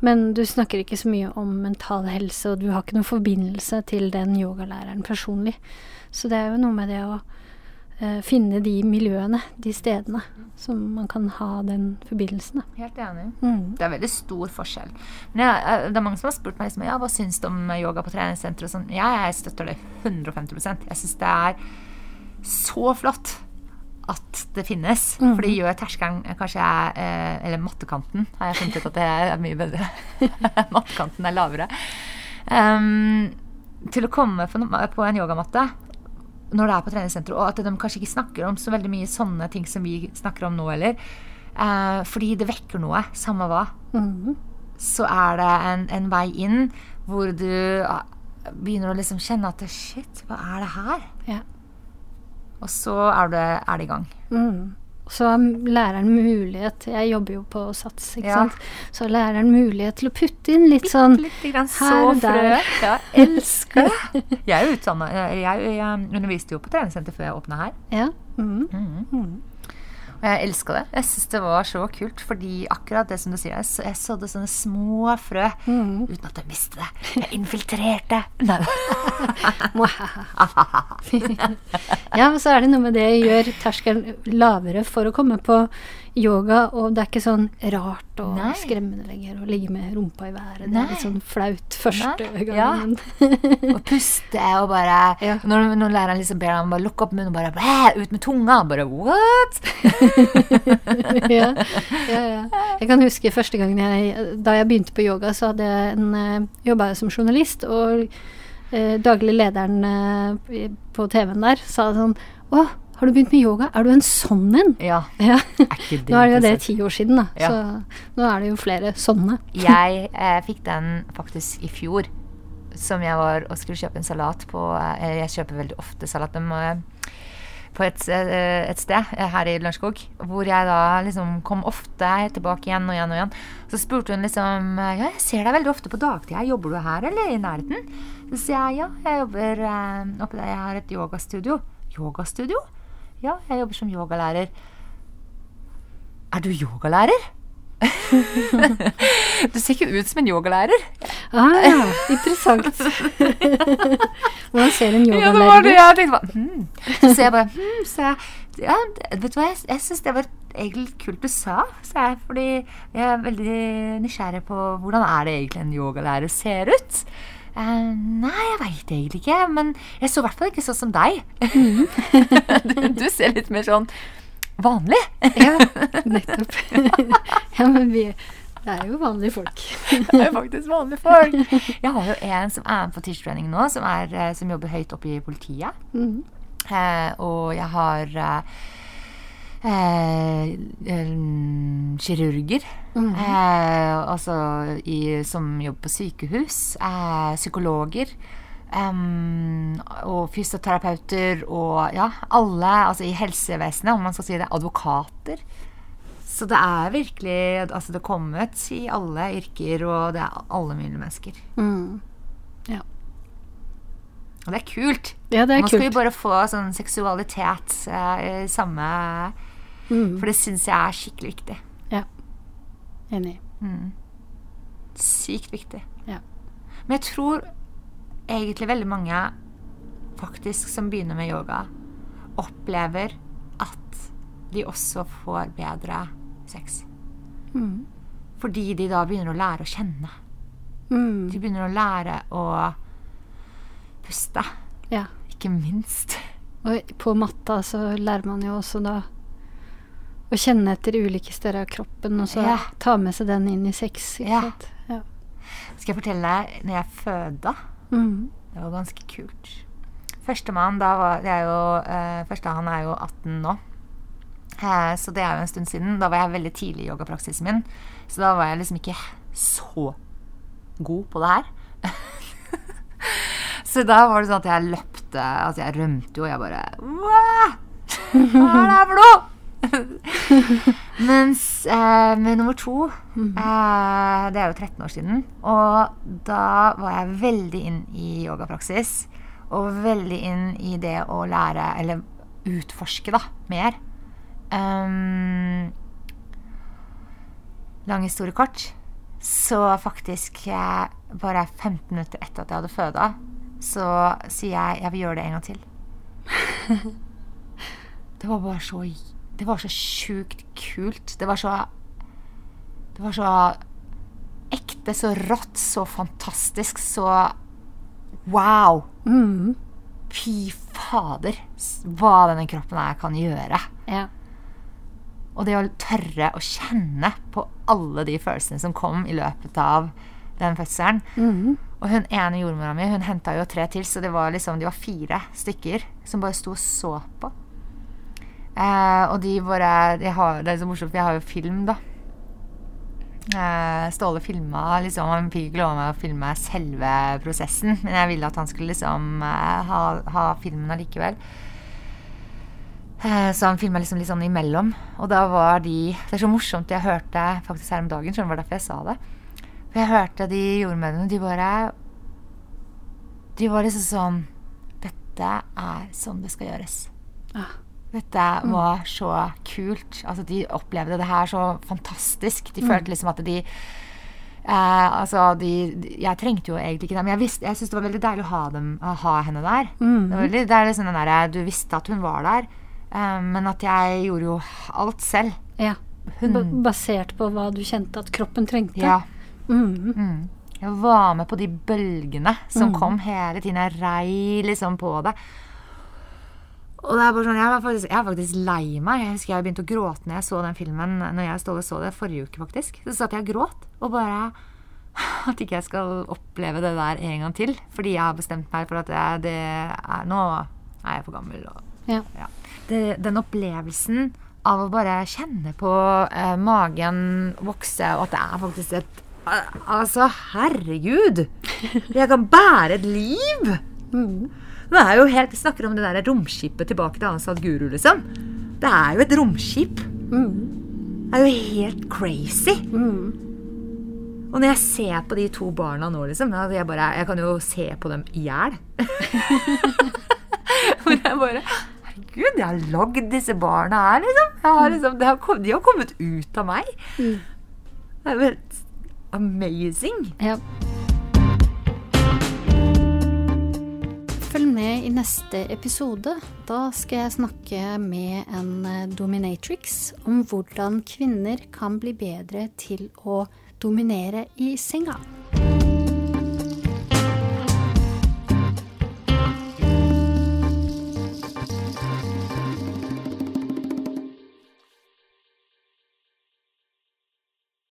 men du snakker ikke så mye om mental helse, og du har ikke noen forbindelse til den yogalæreren personlig. Så det er jo noe med det å uh, finne de miljøene, de stedene, som man kan ha den forbindelsen. Helt enig. Mm. Det er veldig stor forskjell. Men jeg, eh, det er mange som har spurt meg liksom, ja, hva syns du om yoga på treningssenter. Sånn. Ja, jeg støtter det 150% Jeg syns det er så flott at det finnes. Mm. For det gjør terskelen kanskje jeg eh, Eller mattekanten har jeg funnet ut at det er mye bedre. (laughs) mattekanten er lavere. Um, til å komme på en yogamatte når det er på treningssenteret, og at de kanskje ikke snakker om så veldig mye sånne ting som vi snakker om nå heller. Eh, fordi det vekker noe, samme hva. Mm. Så er det en, en, vei inn hvor du uh, begynner å liksom kjenne at shit, hva er det her? Ja. Og så er det, er det i gang. Mm. Så har læreren mulighet Jeg jobber jo på Sats, ikke ja. sant. Så har læreren mulighet til å putte inn litt sånn litt, litt grann så her og der. Ja, (laughs) elsker det. Jeg er utdanna jeg, jeg, jeg, underviste jo på treningssenter før jeg åpna her. Ja. Mm. Mm. Jeg elska det. Jeg syns det var så kult, fordi akkurat det som du sier, jeg sådde sånne små frø mm. uten at jeg visste det. Jeg infiltrerte. (laughs) (laughs) ja, men så er det noe med det jeg gjør terskelen lavere for å komme på yoga, og det er ikke sånn rart og Nei. skremmende lenger å ligge med rumpa i været. Det er litt sånn flaut første Nei. gangen. Ja. (laughs) og puste og bare ja. når, når, læreren liksom ber ham bare lukke opp munnen og bare Bæ, ut med tunga, bare what? (laughs) ja, ja, ja. Jeg kan huske første gangen jeg Da jeg begynte på yoga, så hadde jeg en, uh, jobba som journalist, og eh, daglig lederen eh, på TV-en der sa sånn Å, har du begynt med yoga? Er du en sånn en? Ja. (laughs) ja. Er nå er det jo det ti år siden, da. Ja. Så nå er det jo flere sånne. (laughs) jeg eh, fikk den faktisk i fjor. Som jeg var og skulle kjøpe en salat på eh, Jeg kjøper veldig ofte salat eh, på et, eh, et, sted eh, her i Lørenskog. Hvor jeg da liksom kom ofte tilbake igjen og igjen og igjen. Så spurte hun liksom Ja, jeg ser deg veldig ofte på dagtida. Jobber du her eller i nærheten? Så sier jeg ja, jeg jobber eh, oppe der. Jeg har et yogastudio. Yogastudio? Ja, jeg jobber som yogalærer. Er du yogalærer? (laughs) du ser ikke ut som en yogalærer. Ah, ja. Interessant. (laughs) Hvordan ser en yogalærer ut? Ja, det var det jeg tenkte bare hmm. Så ser jeg bare hmm, så jeg, ja, Vet du hva, jeg, jeg syns det var egentlig kult du sa, sa jeg. Fordi jeg er veldig nysgjerrig på hvordan er det egentlig en yogalærer ser ut. Uh, nei, jeg veit egentlig ikke. Men jeg så i hvert fall ikke sånn som deg. Mm. (laughs) du, du, ser litt mer sånn vanlig. ja, (laughs) nettopp. ja, men vi Det er jo vanlige folk. (laughs) Det er jo faktisk vanlige folk. Jeg har jo en som er med på tirsdagstrening nå, som, er, eh, som jobber høyt oppe i politiet. Mm. Eh, og jeg har eh, eh, eh, kirurger. eh, altså i, som jobber på sykehus. Eh, psykologer. Um, og fysioterapeuter og ja, alle altså i helsevesenet, om man skal si det. Advokater. Så det er virkelig Altså, det kommet i alle yrker, og det er alle mulige mennesker. Mm. Ja. Og det er kult. ja, det er Nå skal vi kult. bare få sånn seksualitet eh, i samme Mm. For det syns jeg er skikkelig viktig. Ja. Enig. Sykt viktig. Ja. Men jeg tror egentlig veldig mange faktisk som begynner med yoga, opplever at de også får bedre sex. Mm. Fordi de da begynner å lære å kjenne. Mm. De begynner å lære å puste. Ja. Ikke minst. Og på matta så lærer man jo også da å kjenne etter ulike steder av kroppen, og så Ja. ta med seg den inn i sex. Ikke Ja. sant? Ja. Skal jeg fortelle deg når jeg føda? Mm. Det var ganske kult. Førstemann, da var er jo eh, Første han er jo 18 nå. Eh, så det er jo en stund siden. Da var jeg veldig tidlig i yogapraksisen min. Så da var jeg liksom ikke så god på det her. (laughs) så da var det sånn at jeg løpte Altså, jeg rømte jo, og jeg bare Hva er det her for noe? (laughs) Mens eh, med nummer to eh, Det er jo 13 år siden. Og da var jeg veldig inn i yogapraksis. Og veldig inn i det å lære, eller utforske, da, mer. Um, lang historie kort. Så faktisk eh, bare 15 minutter etter at jeg hadde føda, så sier jeg jeg vil gjøre det en gang til. (laughs) Det var bare så Det var så sjukt kult. Det var så Det var så ekte, så rått, så fantastisk, så Wow! Mm. Fy fader, hva denne kroppen her kan gjøre. Ja. Og det å tørre å kjenne på alle de følelsene som kom i løpet av den fødselen. Mm. Og hun ene jordmora mi hun henta jo tre til, så det var liksom, de var fire stykker som bare sto og så på. Eh, og de bare har, Det er så morsomt, for jeg har jo film, da. Eh, Ståle filma liksom, Han fikk ikke lov meg å filme selve prosessen, men jeg ville at han skulle liksom eh, ha, ha filmen allikevel. Eh, Så han filma liksom litt sånn imellom. Og da var de Det er så morsomt, jeg hørte faktisk her om dagen, skjønner du var derfor jeg sa det. For jeg hørte de jordmødrene, de bare De var liksom sånn Dette er sånn det skal gjøres. Ah. Dette var så kult. Altså, de opplevde det her så fantastisk. De følte liksom at de eh, altså, de, de Jeg trengte jo egentlig ikke det, men jeg, visste- jeg syntes det var veldig deilig å ha, dem, å ha henne der. Mm. Det, var veldig, det er liksom den der, Du visste at hun var der, eh, men at jeg gjorde jo alt selv. ja. Basert på hva du kjente at kroppen trengte. ja. Mm. Mm. Jeg var med på de bølgene som Mm. kom hele tiden. Jeg rei liksom på det. Og det er bare sånn, jeg, var faktisk, jeg er faktisk lei meg. Jeg husker jeg begynte å gråte når jeg så den filmen. Når jeg og så det forrige uke, faktisk. Så satt jeg og gråt. Og bare (laughs) At ikke jeg skal oppleve det der en gang til. Fordi jeg har bestemt meg for at jeg, det er Nå er jeg for gammel. Og, Ja. det, den opplevelsen av å bare kjenne på eh, magen vokse, og at det er faktisk et Altså, herregud! Jeg kan bære et liv! Mm. Det er jo helt, snakker om det der romskipet tilbake til Ansad Guru, liksom. Det er jo et romskip. Mm. Det er jo helt crazy. Mm. Og når jeg ser på de to barna nå, liksom jeg, bare, jeg kan jo se på dem i hjel. (laughs) Hvor jeg bare Herregud, jeg har lagd disse barna her, liksom. Har liksom det har kommet, de har kommet ut av meg. Mm. Det er jo helt amazing. Ja. Følg med i neste episode. Da skal jeg snakke med en eh, dominatrix om hvordan kvinner kan bli bedre til å dominere i senga.